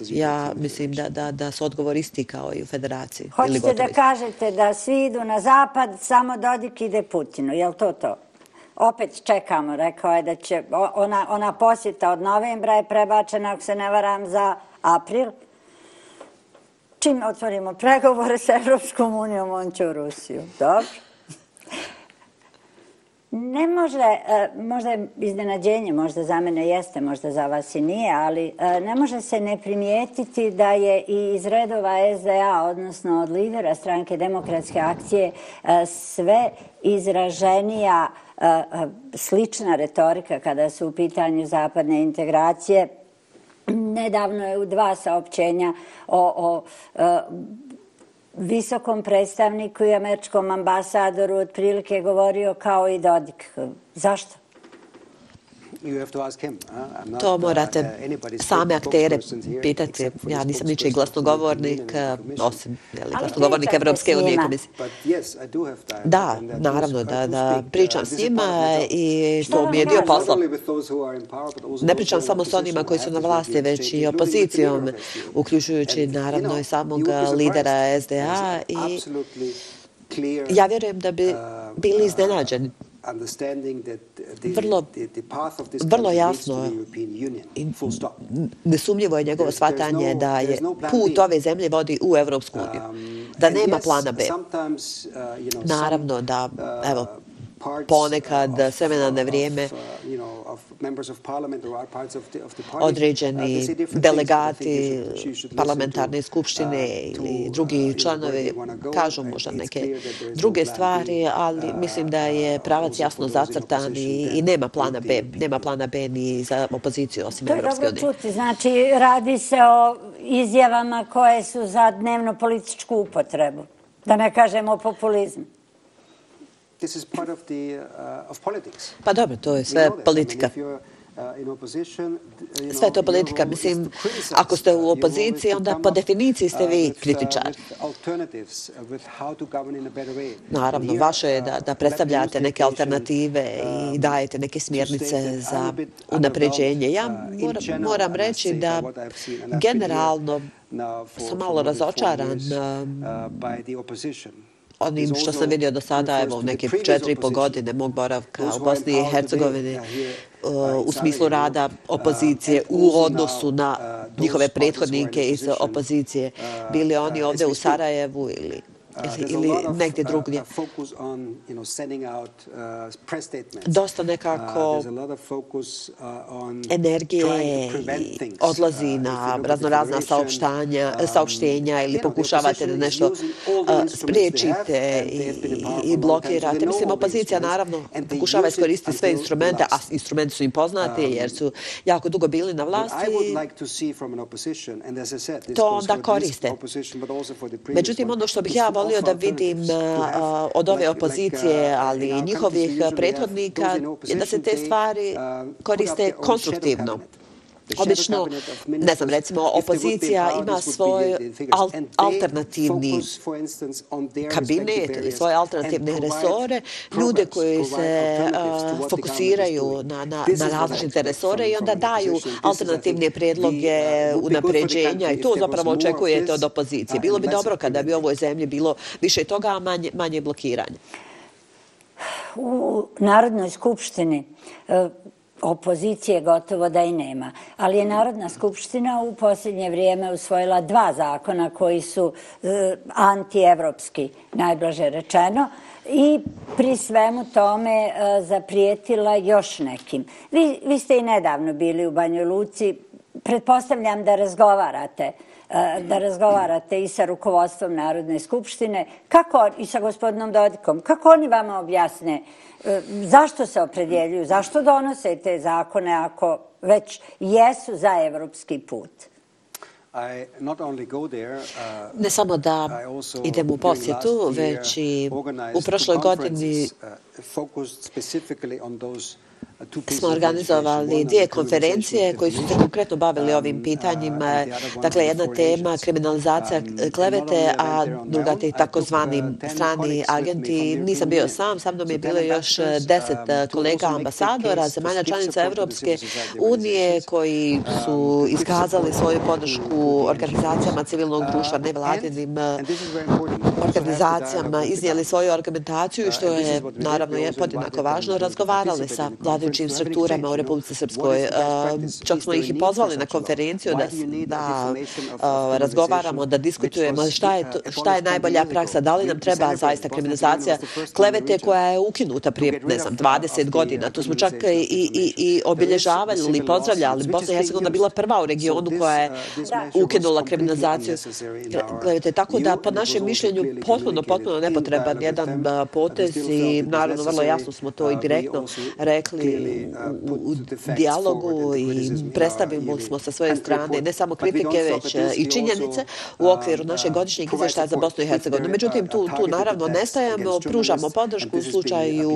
ja mislim da, da, da su odgovor isti kao i u federaciji. Hoćete da kažete da svi idu na zapad, samo Dodik ide Putinu, je li to to? Opet čekamo, rekao je da će, ona, ona posjeta od novembra je prebačena, ako se ne varam, za april. Čim otvorimo pregovore s Evropskom unijom, on će u Rusiju. Dobro. Ne može, e, možda je iznenađenje, možda za mene jeste, možda za vas i nije, ali e, ne može se ne primijetiti da je i iz redova SDA, odnosno od lidera stranke demokratske akcije, e, sve izraženija slična retorika kada su u pitanju zapadne integracije. Nedavno je u dva saopćenja o, o visokom predstavniku i američkom ambasadoru otprilike govorio kao i Dodik. Zašto? To morate uh, same aktere pitati. Ja nisam ničiji glasnogovornik, uh, osim glasnogovornik Evropske unije komisije. Da, naravno, da, da pričam s njima i to mi je dio posla. Ne pričam samo s onima koji su na vlasti, već i opozicijom, uključujući naravno i samog lidera SDA i ja vjerujem da bi bili uh, iznenađeni vrlo, vrlo jasno i nesumljivo je njegovo shvatanje da je put ove zemlje vodi u Evropsku uniju. Um, da nema plana B. Uh, Naravno da, uh, evo, ponekad, s vremena na vrijeme, određeni delegati parlamentarne skupštine ili drugi članovi kažu možda neke druge stvari, ali mislim da je pravac jasno zacrtan i nema plana B, nema plana B ni za opoziciju osim Evropske unije. To je dobro čuti, znači radi se o izjavama koje su za dnevno političku upotrebu, da ne kažemo populizmu. Pa dobro, to je sve politika. Uh, Sve to politika. Mislim, ako ste u opoziciji, onda po definiciji ste vi uh, kritičar. Naravno, vaše je da, da predstavljate neke alternative i um, dajete neke smjernice za unapređenje. Ja uh, moram, moram reći da generalno sam malo razočaran onim što sam vidio do sada, evo, neke četiri i pol godine mog boravka u Bosni i Hercegovini, u smislu rada opozicije u odnosu na njihove prethodnike iz opozicije. Bili oni ovdje u Sarajevu ili Uh, ili negdje uh, drugdje. Uh, Dosta nekako energije odlazi na raznorazna um, saopštenja ili pokušavate da nešto spriječite i blokirate. Mislim, opozicija naravno pokušava iskoristiti sve instrumente, a instrumenti su im poznati um, jer su jako dugo bili na vlasti. To onda koriste. Međutim, ono što bih ja volio da vidim od ove opozicije, ali i njihovih prethodnika, da se te stvari koriste konstruktivno. Obično, ne znam, recimo, opozicija ima svoj alternativni kabinet ili svoje alternativne resore, ljude koji se fokusiraju na, na, na različite resore i onda daju alternativne predloge unapređenja i to zapravo očekujete od opozicije. Bilo bi dobro kada bi u ovoj zemlji bilo više toga, a manje, manje blokiranja. U Narodnoj skupštini opozicije gotovo da i nema. Ali je Narodna skupština u posljednje vrijeme usvojila dva zakona koji su e, antievropski, najblaže rečeno, i pri svemu tome e, zaprijetila još nekim. Vi, vi ste i nedavno bili u Banjoj Luci, pretpostavljam da razgovarate e, da razgovarate i sa rukovodstvom Narodne skupštine, kako i sa gospodinom Dodikom, kako oni vama objasne E, zašto se opredjeljuju, zašto donose te zakone ako već jesu za evropski put? Uh, ne samo da idem u posjetu, već i u prošloj godini smo organizovali dvije konferencije koji su se konkretno bavili ovim pitanjima. Dakle, jedna tema kriminalizacija klevete, a druga te takozvani strani agenti. Nisam bio sam, sa mnom je bilo još deset kolega ambasadora, zemalja članica Evropske unije koji su iskazali svoju podršku organizacijama civilnog društva, nevladinim organizacijama, iznijeli svoju argumentaciju, što je naravno podjednako važno, razgovarali sa vladajućim strukturama u Republice Srpskoj. Čak smo ih i pozvali na konferenciju da, da razgovaramo, da diskutujemo šta je, šta je najbolja praksa, da li nam treba zaista kriminalizacija klevete koja je ukinuta prije, ne znam, 20 godina. To smo čak i, i, i obilježavali ili pozdravljali. Bosna i Hercegovina bila prva u regionu koja je ukinula kriminalizaciju klevete. Tako da, po našem mišljenju, potpuno, potpuno nepotreban jedan potez i naravno vrlo jasno smo to i direktno rekli u, u dijalogu i predstavimo smo sa svoje strane ne samo kritike, već i činjenice u okviru našeg godišnjeg izvještaja za Bosnu i Hercegovinu. Međutim, tu, tu naravno nestajemo, pružamo podršku u slučaju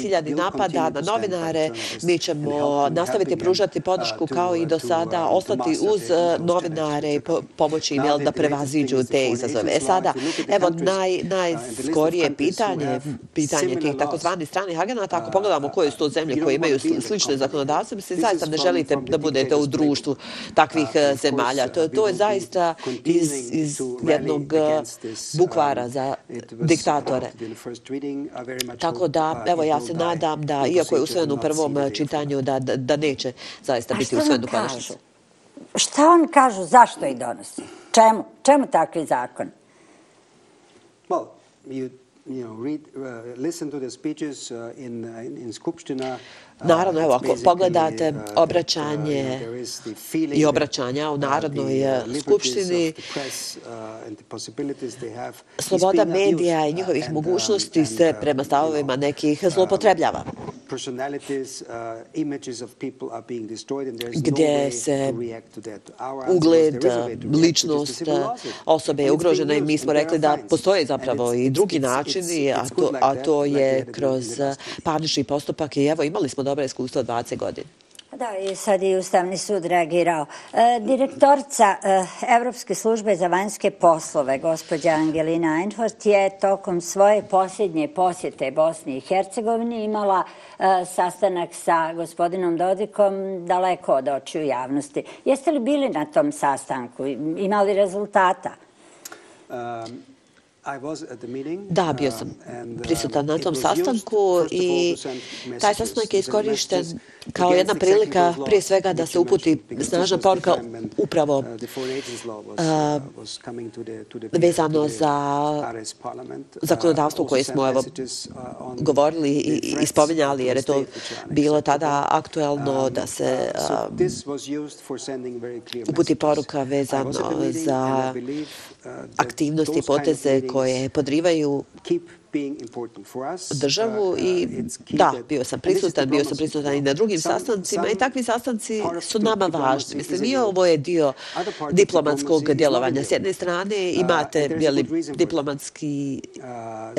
ciljani napada na novinare. Mi ćemo nastaviti pružati podršku kao i do sada, ostati uz novinare i pomoći im da prevaziđu te izazove. E sada, evo naj, najskorije pitanje, pitanje tih takozvanih stranih agenata, ako pogledamo koje su to zemlje koje imaju slične zakonodavce, mislim, zaista ne želite da budete u društvu takvih eh, zemalja. To, to je zaista iz, iz jednog eh, bukvara za diktatore. Tako da, evo, ja se nadam da, iako je usvojen u prvom eh, čitanju, da, da, neće zaista biti usvojen u konačnici. Šta on kažu, zašto ih donosi? Čemu? Čemu takvi zakon? Well, you you know, read, uh, listen to the speeches uh, in, uh, in, in Skupština, Naravno, evo, ako pogledate obraćanje i obraćanja u Narodnoj skupštini, sloboda medija i njihovih mogućnosti se prema stavovima nekih zlopotrebljava. Gdje se ugled, ličnost osobe je ugrožena i mi smo rekli da postoje zapravo i drugi načini, a to, a to je kroz parnični postupak i evo imali smo dobra iskustva 20 godina. Da, i sad je Ustavni sud reagirao. E, direktorca e, Evropske službe za vanjske poslove, gospođa Angelina Einhort, je tokom svoje posljednje posjete Bosni i Hercegovini imala e, sastanak sa gospodinom Dodikom daleko od očiju javnosti. Jeste li bili na tom sastanku? Imali rezultata? Um, Da, bio sam um, uh, prisutan na tom sastanku i taj sastanak je iskorišten kao jedna prilika prije svega da se uputi snažna poruka upravo uh, uh, vezano za zakonodavstvo koje smo evo govorili i ispominjali jer je to bilo tada aktuelno um, da se uputi poruka vezano za aktivnosti i poteze koje podrivaju državu uh, i da, bio sam prisutan, bio sam prisutan i na drugim sastancima i takvi sastanci su nama važni. Mislim, i ovo je dio diplomatskog djelovanja. S jedne strane uh, imate bjeli, diplomatski uh,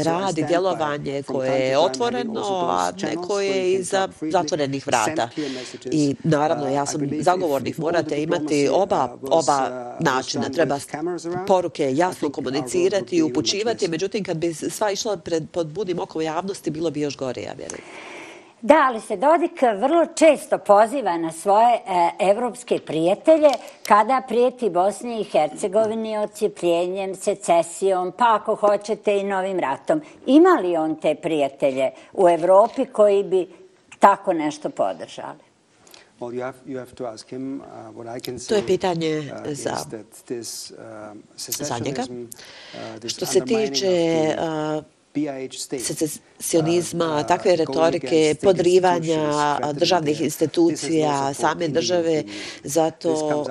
rad i djelovanje koje je otvoreno, a neko je i za zatvorenih vrata. I naravno, ja sam zagovornik, morate imati oba, oba načina. Treba poruke jasno komunicirati i upućivati, međutim, kad bi sva išla pred, pod budim oko javnosti, bilo bi još gore, ja vjerujem. Da, ali se Dodik vrlo često poziva na svoje e, evropske prijatelje kada prijeti Bosni i Hercegovini ocijepljenjem, secesijom, pa ako hoćete i novim ratom. Ima li on te prijatelje u Evropi koji bi tako nešto podržali? Uh, to je pitanje uh, za, uh, za njega. Što se tiče secesionizma, uh, takve retorike, podrivanja državnih institucija, same države, zato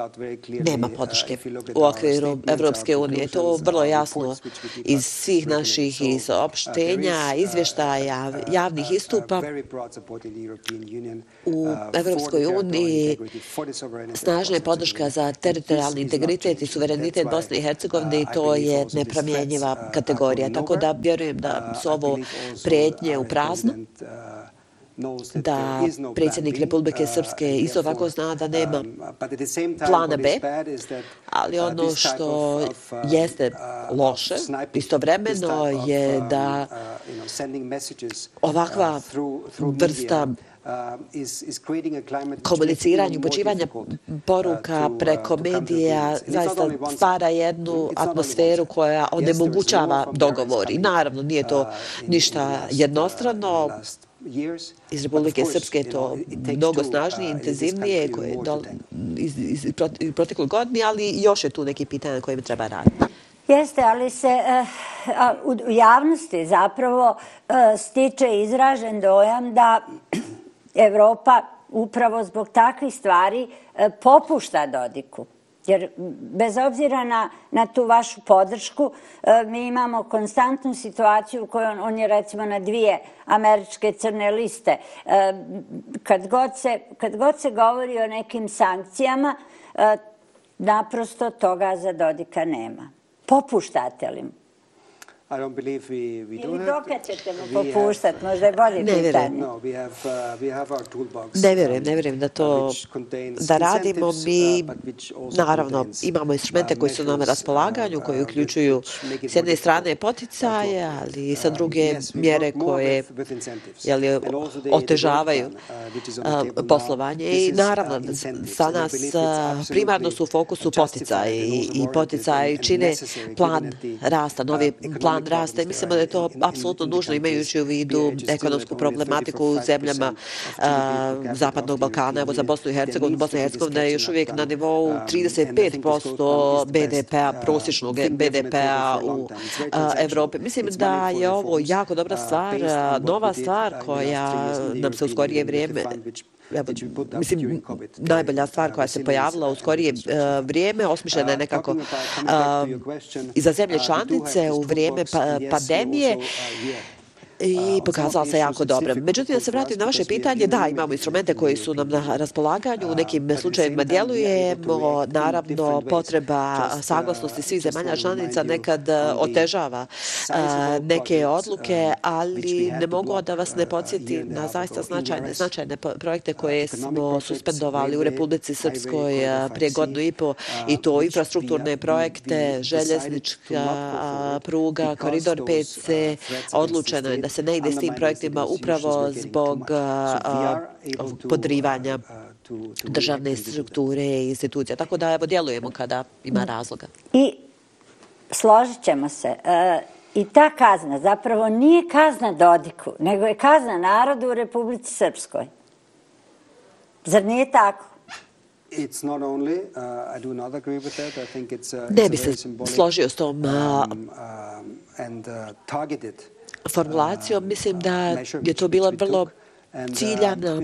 nema podrške u okviru Evropske unije. To vrlo jasno iz svih naših saopštenja, izvještaja, javnih istupa u Evropskoj uniji. snažna je podrška za teritorijalni integritet i suverenitet Bosne i Hercegovine. i to je nepromjenjiva kategorija. Tako da vjerujem da su ovo prijetnje u prazno, da predsjednik Republike Srpske isto ovako zna da nema plana B, ali ono što jeste loše istovremeno je da ovakva vrsta komuniciranju, upućivanja poruka preko medija zaista stvara jednu atmosferu koja onemogućava dogovor. I naravno, nije to ništa jednostrano. Iz Republike Srpske je to mnogo snažnije, intenzivnije koje do, iz, iz, iz proteklog godini, ali još je tu neki pitanja koje mi treba raditi. Jeste, ali se uh, u javnosti zapravo uh, stiče izražen dojam da Evropa upravo zbog takvih stvari e, popušta Dodiku. Jer bez obzira na, na tu vašu podršku, e, mi imamo konstantnu situaciju u kojoj on, on je recimo na dvije američke crne liste. E, kad god se, kad god se govori o nekim sankcijama, naprosto toga za Dodika nema. Popuštate li mu? I don't believe we, we do Ili dokad ćete mu popuštati, možda je bolje ne pitanje. No, we have, uh, we have our toolbox. Ne vjerujem, ne vjerujem da to da radimo. Uh, Mi, naravno, imamo instrumente koji su nam na raspolaganju, koji uh, uključuju s jedne strane poticaje, ali i sa druge mjere koje jeli, otežavaju poslovanje. I naravno, sa nas primarno su u fokusu poticaje i, i poticaje čine plan rasta, novi plan plan rasta i mislimo da je to apsolutno nužno imajući u vidu ekonomsku problematiku u zemljama Zapadnog Balkana. Evo za Bosnu i Hercegovinu, Bosna i Hercegovina je još uvijek na nivou 35% BDP-a, prosječnog BDP-a u Evropi. Mislim da je ovo jako dobra stvar, nova stvar koja nam se u skorije vrijeme mislim, najbolja stvar koja se pojavila u skorije vrijeme, osmišljena je nekako i za zemlje članice u vrijeme pa, pandemije i pokazala se jako dobro. Međutim, da se vratim na vaše pitanje, da, imamo instrumente koji su nam na raspolaganju, u nekim slučajevima djelujemo, naravno, potreba saglasnosti svih zemalja članica nekad otežava neke odluke, ali ne mogu da vas ne podsjeti na zaista značajne, značajne projekte koje smo suspendovali u Republici Srpskoj prije godinu i po i to infrastrukturne projekte, željeznička pruga, koridor 5C, odlučeno je da se ne ide s tim projektima upravo zbog podrivanja državne strukture i institucija. Tako da evo djelujemo kada ima razloga. I složit ćemo se. E, I ta kazna zapravo nije kazna Dodiku, nego je kazna narodu u Republici Srpskoj. Zar nije tako? It's not only, uh, I do not agree with that. I think it's, uh, ne bi se složio s tom um, um, and, uh, targeted formulacijom, mislim da je to bila vrlo ciljana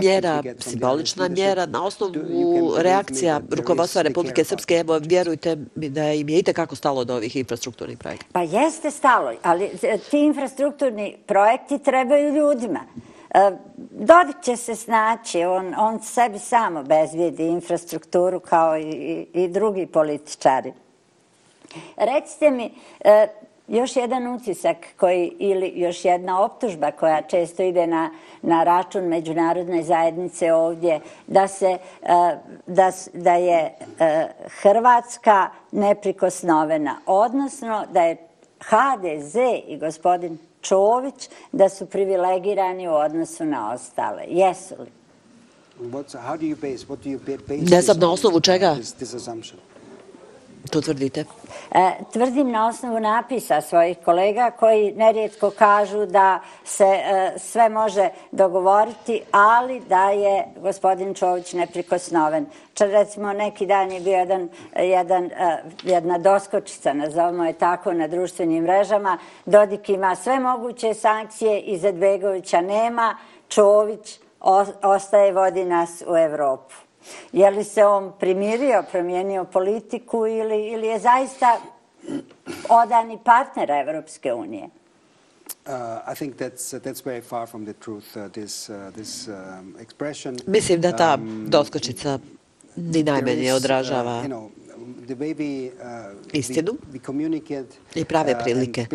mjera, simbolična mjera na osnovu reakcija rukovodstva Republike Srpske. Evo, vjerujte mi da im je i tekako stalo od ovih infrastrukturnih projekta. Pa jeste stalo, ali ti infrastrukturni projekti trebaju ljudima. E, Dodik će se snaći, on, on sebi samo bezvijedi infrastrukturu kao i, i drugi političari. Recite mi, e, još jedan utisak koji, ili još jedna optužba koja često ide na, na račun međunarodne zajednice ovdje, da, se, eh, da, da je eh, Hrvatska neprikosnovena, odnosno da je HDZ i gospodin Čović da su privilegirani u odnosu na ostale. Jesu li? Ne znam na osnovu čega to tvrdite? E, tvrdim na osnovu napisa svojih kolega koji nerijetko kažu da se e, sve može dogovoriti, ali da je gospodin Čović neprikosnoven. Čar recimo neki dan je bio jedan, jedan, e, jedna doskočica, nazovimo je tako, na društvenim mrežama. Dodik ima sve moguće sankcije, Izetbegovića nema, Čović ostaje vodi nas u Evropu. Je li se on primirio, promijenio politiku ili, ili je zaista odani partner Evropske unije? Uh, I think that's, that's very far from the truth, uh, this, uh, this um, expression. Mislim da ta um, doskočica ni najmenje odražava uh, Uh, istinu i prave uh, prilike.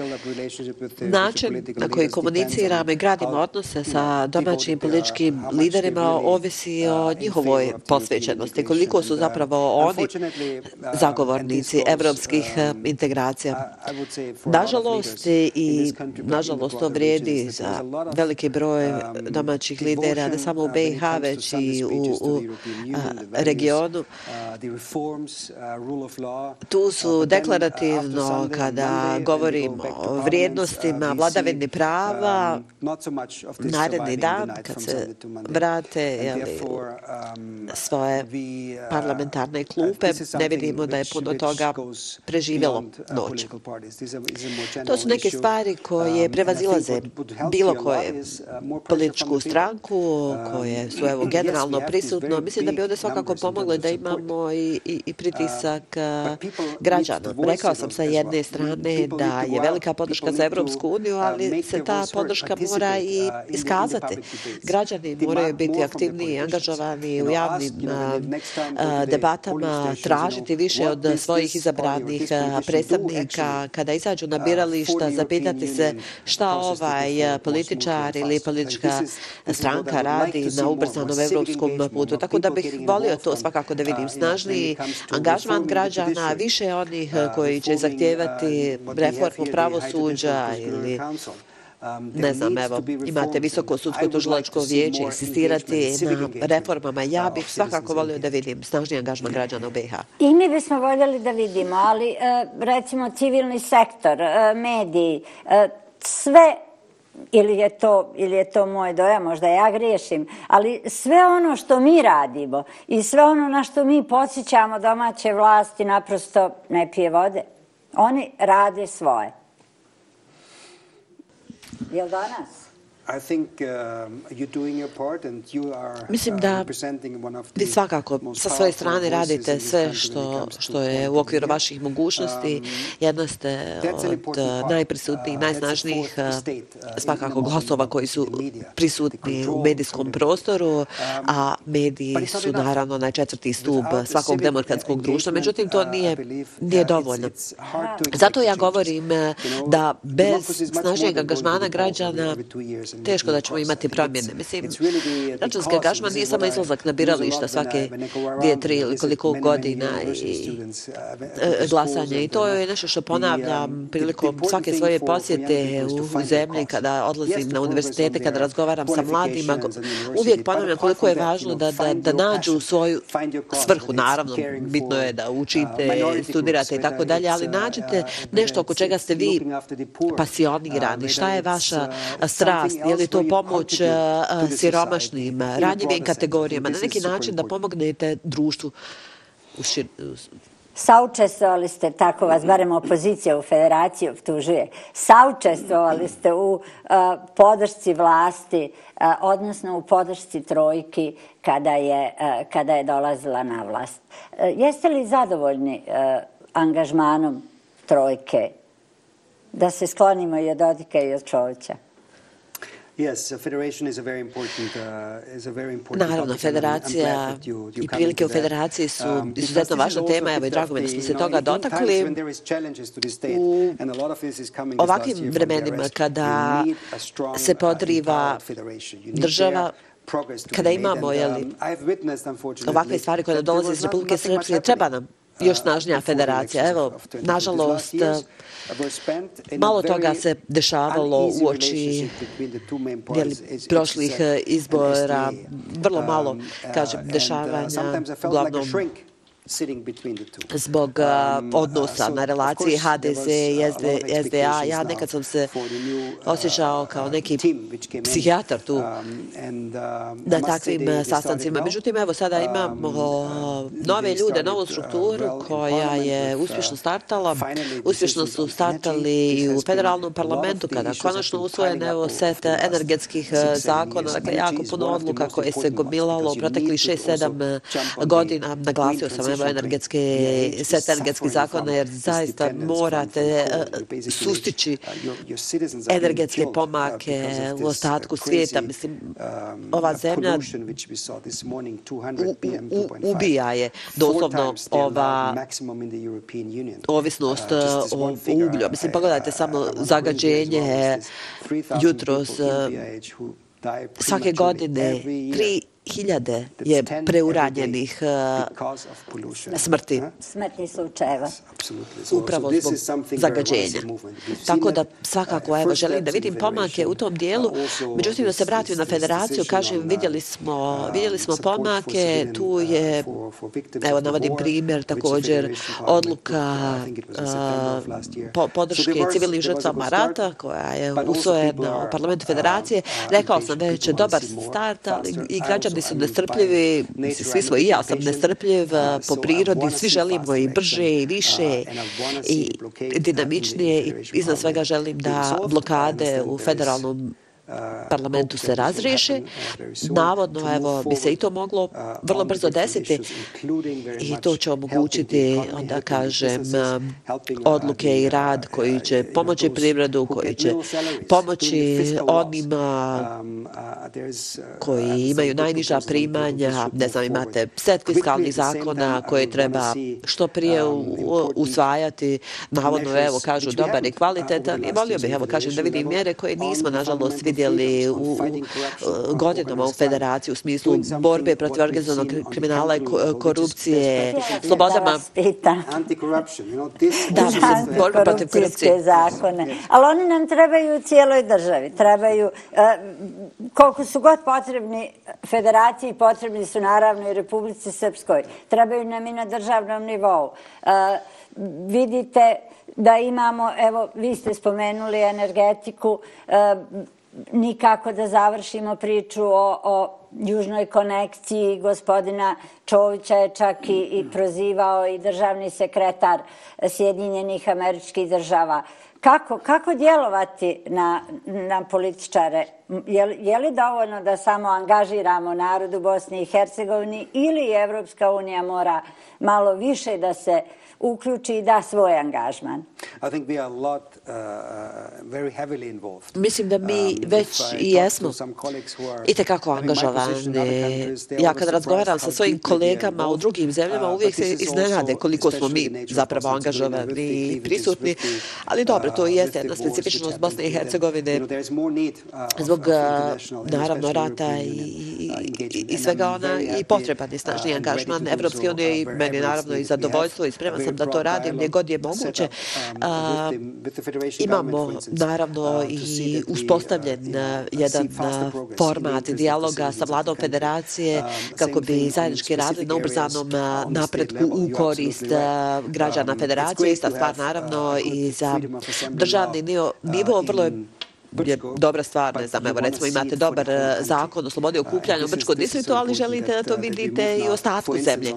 Način na koji komuniciramo i gradimo uh, odnose sa domaćim političkim liderima ovisi o njihovoj posvećenosti. Koliko su zapravo oni zagovornici evropskih um, integracija. Nažalost, i nažalost to vrijedi za veliki broj um, domaćih lidera, ne samo u BiH, već i u regionu. Tu su deklarativno kada govorimo o vrijednostima vladavini prava, naredni dan kad se vrate jeli, svoje parlamentarne klupe, ne vidimo da je puno toga preživjelo noć. To su neke stvari koje prevazilaze bilo koje političku stranku, koje su evo generalno prisutno. Mislim da bi ovdje svakako pomogli da imamo i, i, i pritisak građana. Rekao sam sa jedne strane da je velika podrška za Evropsku uniju, ali se ta podrška mora i iskazati. Građani moraju biti aktivni i angažovani u javnim debatama, tražiti više od svojih izabranih predstavnika. Kada izađu na birališta, zapitati se šta ovaj političar ili politička stranka radi na ubrzanom evropskom putu. Tako da bih volio to svakako da vidim snažniji angažman građana, više onih uh, koji će zahtijevati reformu pravosuđa ili um, ne znam, evo, imate visoko sudsko tužilačko vijeće, insistirati na reformama. Ja bih svakako volio da vidim snažniji angažman građana u BiH. I mi bismo voljeli da vidimo, ali e, recimo civilni sektor, mediji, sve ili je to ili je to moj dojam, možda ja griješim, ali sve ono što mi radimo i sve ono na što mi podsjećamo domaće vlasti naprosto ne pije vode. Oni rade svoje. Jel danas? Mislim da vi svakako sa svoje strane radite sve što, što je u okviru vaših mogućnosti. Um, Jedna ste od najprisutnijih, uh, najsnažnijih uh, svakako glasova koji su prisutni u medijskom prostoru, um, a mediji su naravno najčetvrti stup svakog demokratskog društva. Međutim, to uh, nije, nije dovoljno. Zato ja govorim da bez snažnijeg angažmana građana teško da ćemo imati promjene. Mislim, računski angažman nije samo izlazak na birališta svake dvije, tri ili koliko godina i e, glasanje. I to je nešto što ponavljam prilikom svake svoje posjete u zemlji kada odlazim na univerzitete, kada razgovaram sa mladima. Uvijek ponavljam koliko je važno da, da, da nađu svoju svrhu. Naravno, bitno je da učite, studirate i tako dalje, ali nađite nešto oko čega ste vi pasionirani. Šta je vaša strast? Je li to pomoć siromašnim, ranjivim kategorijama, na neki način da pomognete društvu u. Saučestvovali ste, tako vas, barem opozicija u federaciji optužuje, saučestvovali ste u uh, podršci vlasti, uh, odnosno u podršci trojki kada je, uh, kada je dolazila na vlast. Jeste li zadovoljni angažmanom trojke da se sklonimo i od Odika i od Čovića? Naravno, federacija i prilike u federaciji su um, izuzetno važna tema. Evo i drago mi da smo se toga dotakli. U ovakvim vremenima kada se podriva država, kada imamo jeli, um, ovakve stvari koje dolaze iz Republike Srpske, treba nam još uh, snažnija federacija. Evo, nažalost, malo toga se dešavalo u oči prošlih izbora, vrlo malo, um, kažem, uh, dešavanja, uglavnom zbog um, odnosa na relaciji HDZ i SDA. Ja nekad sam se osjećao kao neki psihijatar tu na takvim sastancima. Međutim, evo sada imamo nove ljude, novu strukturu koja je uspješno startala. Uspješno su startali i u federalnom parlamentu kada konačno usvojen evo set energetskih zakona. Dakle, jako puno odluka koje se gomilalo u protekli 6-7 godina. Naglasio sam evo energetske, set energetskih zakona, jer zaista morate eh, sustići energetske pomake u ostatku svijeta. Mislim, um, ova zemlja ubija je doslovno ova ovisnost o uglju. Mislim, pogledajte samo zagađenje jutros svake godine. Tri hiljade je preuranjenih uh, smrti. Smrtni slučajeva. Upravo zbog zagađenja. Tako da svakako evo, želim da vidim pomake u tom dijelu. Međutim, da se vratim na federaciju, kažem, vidjeli smo, vidjeli smo pomake, tu je, evo navodim primjer, također odluka uh, podrške civilnih žrtvama rata, koja je usvojena u parlamentu federacije. Rekao sam već, dobar start, ali i građani ljudi su nestrpljivi, svi smo i ja sam nestrpljiv po prirodi, svi želimo i brže i više i dinamičnije i iznad svega želim da blokade u federalnom parlamentu se razriješe. Navodno, evo, bi se i to moglo vrlo brzo desiti. i to će omogućiti, onda kažem, odluke i rad koji će pomoći privredu, koji će pomoći onima koji imaju najniža primanja, ne znam, imate set fiskalnih zakona koje treba što prije usvajati, navodno, evo, kažu, dobar i kvalitetan i volio bih, evo, kažem, da vidim mjere koje nismo, nažalost, vidjeli vidjeli u godinama u federaciji u smislu borbe protiv organizovanog kriminala i korupcije, slobodama. Da, borba protiv korupcije. zakone. Ali oni nam trebaju u cijeloj državi. Trebaju, e, koliko su god potrebni federaciji, potrebni su naravno i Republici Srpskoj. Trebaju nam i na državnom nivou. E, vidite da imamo, evo, vi ste spomenuli energetiku, e, nikako da završimo priču o, o južnoj konekciji. Gospodina Čovića je čak i, i prozivao i državni sekretar Sjedinjenih američkih država. Kako, kako djelovati na, na političare? Je, je li dovoljno da samo angažiramo narodu Bosni i Hercegovini ili Evropska unija mora malo više da se uključi i da svoj angažman? I think we are a lot uh, very heavily involved. Mislim da mi um, već i jesmo i tekako angažovani. Ja kad razgovaram sa svojim kolegama u drugim zemljama, uh, uvijek se iznenade koliko smo mi zapravo angažovani i prisutni. Ali dobro, to jeste jedna specifičnost Bosne i Hercegovine. Zbog naravno rata i, i, svega ona i potreban je snažni angažman Evropske unije i meni naravno i zadovoljstvo i spreman sam da to radim gdje god je moguće. Imamo naravno i uspostavljen jedan format dijaloga sa vladom federacije kako bi zajednički radili na ubrzanom napretku u korist građana federacije. Ista stvar naravno i za državni nivo. Vrlo je je dobra stvar, ne znam, evo recimo imate dobar eh, zakon o slobodi okupljanja u Brčkom distriktu, ali želite da to vidite i u ostatku zemlje.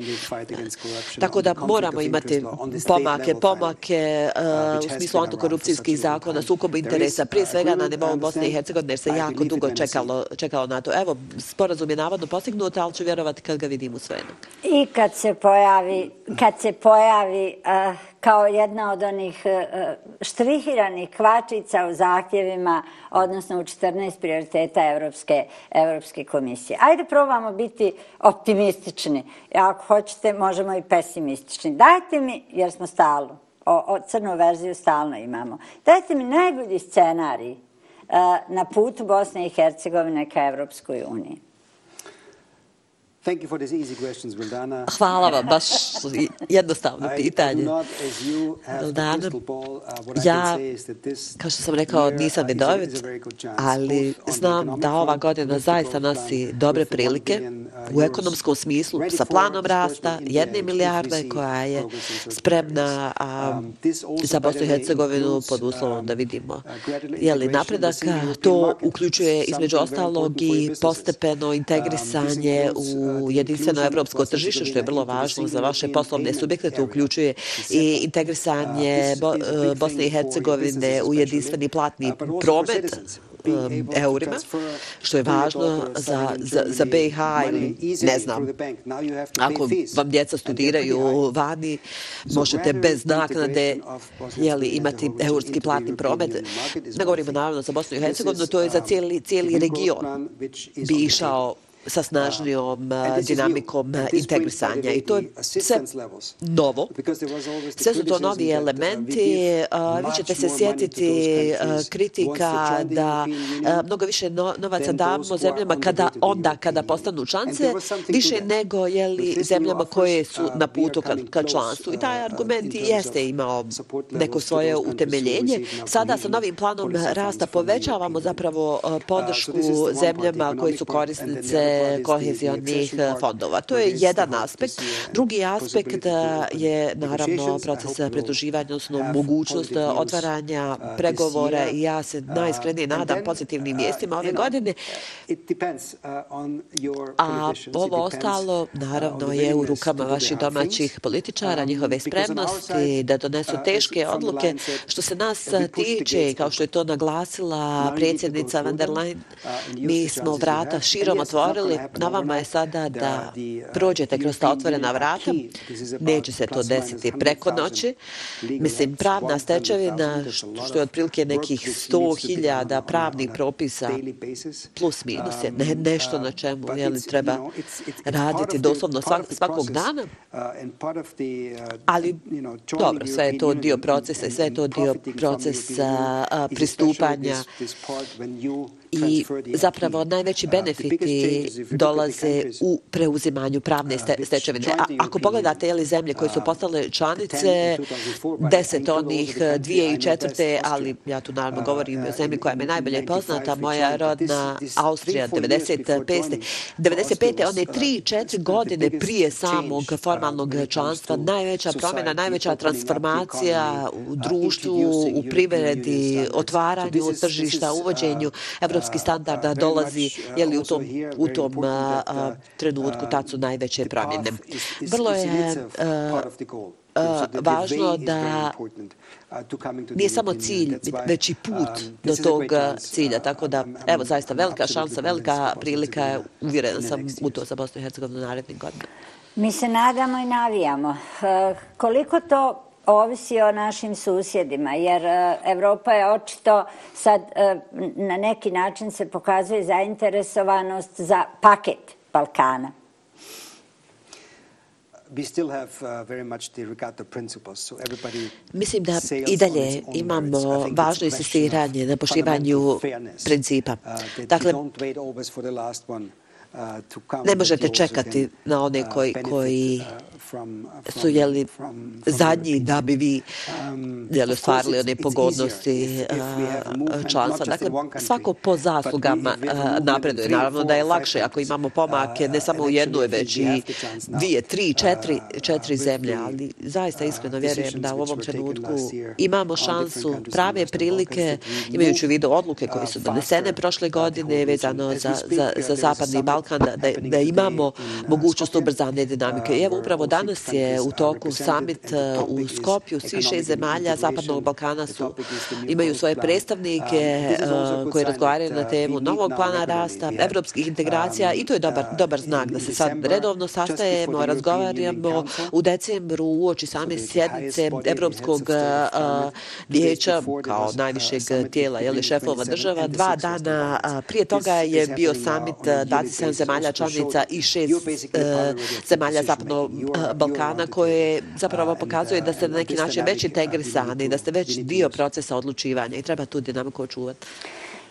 Tako da moramo imati pomake, pomake uh, u smislu antikorupcijskih zakona, sukobu interesa, prije svega na nivou Bosne i Hercegovine, jer se jako dugo čekalo, čekalo na to. Evo, sporazum je navodno postignut, ali ću vjerovati kad ga vidim u svenu. I kad se pojavi, kad se pojavi uh, kao jedna od onih e, e, štrihiranih kvačica u zahtjevima odnosno u 14 prioriteta Evropske, Evropske komisije. Ajde probamo biti optimistični. Ako hoćete, možemo i pesimistični. Dajte mi, jer smo stalno, o, o crnu verziju stalno imamo, dajte mi najbolji scenarij e, na putu Bosne i Hercegovine ka Evropskoj uniji. Hvala vam, baš jednostavno pitanje. Vildana, uh, ja, kao što sam rekao, nisam vidovit, ali znam da ova godina zaista nosi dobre prilike uh, u ekonomskom smislu sa planom rasta jedne milijarde koja je spremna um, za Bosnu i Hercegovinu pod uslovom um, da vidimo uh, je li napredak. To uključuje između ostalog i postepeno um, integrisanje u u jedinstveno evropsko tržište, što je vrlo važno za vaše poslovne subjekte. To uključuje i integrisanje Bosne i Hercegovine u jedinstveni platni promet um, eurima, što je važno za, za, za BiH ili ne znam, ako vam djeca studiraju vani, možete bez naknade jeli, imati eurski platni promet. Ne govorimo naravno za Bosnu i Hercegovinu, to je za cijeli, cijeli region bi išao sa snažnijom dinamikom integrisanja. I to je sve novo. Sve su to novi elementi. Vi ćete se sjetiti kritika da mnogo više novaca damo zemljama kada onda kada postanu članice, više nego jeli, zemljama koje su na putu ka, ka članstvu. I taj argument jeste imao neko svoje utemeljenje. Sada sa novim planom rasta povećavamo zapravo podršku zemljama koje su korisnice kohezionih fondova. To je jedan aspekt. Drugi aspekt je naravno proces pridruživanja, odnosno mogućnost otvaranja pregovora i ja se najiskrenije nadam pozitivnim vijestima ove godine. A ovo ostalo naravno je u rukama vaših domaćih političara, njihove spremnosti da donesu teške odluke. Što se nas tiče, kao što je to naglasila predsjednica van der Leyen, mi smo vrata širom otvorili govorili, na vama je sada da prođete kroz ta otvorena vrata. Neće se to desiti preko noći. Mislim, pravna stečevina, što je otprilike nekih 100.000 pravnih propisa plus minus je ne, nešto na čemu je li treba raditi doslovno svakog dana. Ali, dobro, sve je to dio procesa i sve je to dio procesa pristupanja i zapravo najveći benefiti dolaze u preuzimanju pravne stečevine. A ako pogledate jeli zemlje koje su postale članice, deset onih dvije i četvrte, ali ja tu naravno govorim o zemlji koja me najbolje poznata, moja rodna Austrija, 95. 95. one tri, četiri godine prije samog formalnog članstva, najveća promjena, najveća transformacija u društvu, u privredi, otvaranju tržišta, uvođenju evropskih evropski standarda dolazi je li u tom u tom trenutku tad su najveće promjene. Vrlo je važno da nije samo cilj, već i put do tog cilja. Tako da, evo, zaista velika šansa, velika prilika, uvjerena sam u to za Bosnu i Hercegovinu narednim godinama. Mi se nadamo i navijamo. Koliko to ovisi o našim susjedima, jer e, Evropa je očito sad e, na neki način se pokazuje zainteresovanost za paket Balkana. Mislim da i dalje imamo važno insistiranje na poštivanju principa. Uh, dakle, uh, ne možete čekati na one koji, koji su jeli zadnji da bi vi um, jeli, ostvarili one pogodnosti članstva. Dakle, svako po zaslugama napreduje. Naravno da je lakše ako imamo pomake ne samo u jednoj, već i dvije, tri, četiri, četiri zemlje, ali zaista iskreno vjerujem da u ovom trenutku imamo šansu, prave prilike, imajući u vidu odluke koje su donesene prošle godine vezano za, za, za Zapadni Balkan, da, da imamo mogućnost ubrzane dinamike. I evo upravo danas je u toku summit uh, u Skopju. Svi šest zemalja Zapadnog Balkana su, imaju svoje predstavnike uh, koji razgovaraju na temu novog plana rasta, evropskih integracija i to je dobar, dobar znak da se sad redovno sastajemo, razgovaramo u decembru u oči same sjednice Evropskog uh, vijeća kao najvišeg tijela jeli, šefova država. Dva dana prije toga je bio summit 27 zemalja članica i šest zemalja Zapadnog Balkana koje zapravo pokazuje da ste na neki način već integrisani, da ste već dio procesa odlučivanja i treba tu dinamiku očuvati.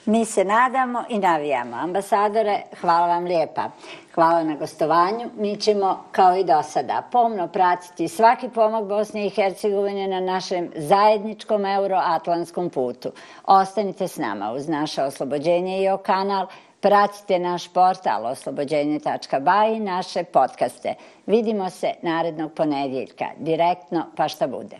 Mi se nadamo i navijamo. Ambasadore, hvala vam lijepa. Hvala na gostovanju. Mi ćemo, kao i do sada, pomno pratiti svaki pomak Bosne i Hercegovine na našem zajedničkom euroatlantskom putu. Ostanite s nama uz naše oslobođenje i o kanal. Pratite naš portal oslobođenje.baj i naše podcaste. Vidimo se narednog ponedjeljka, direktno pa šta bude.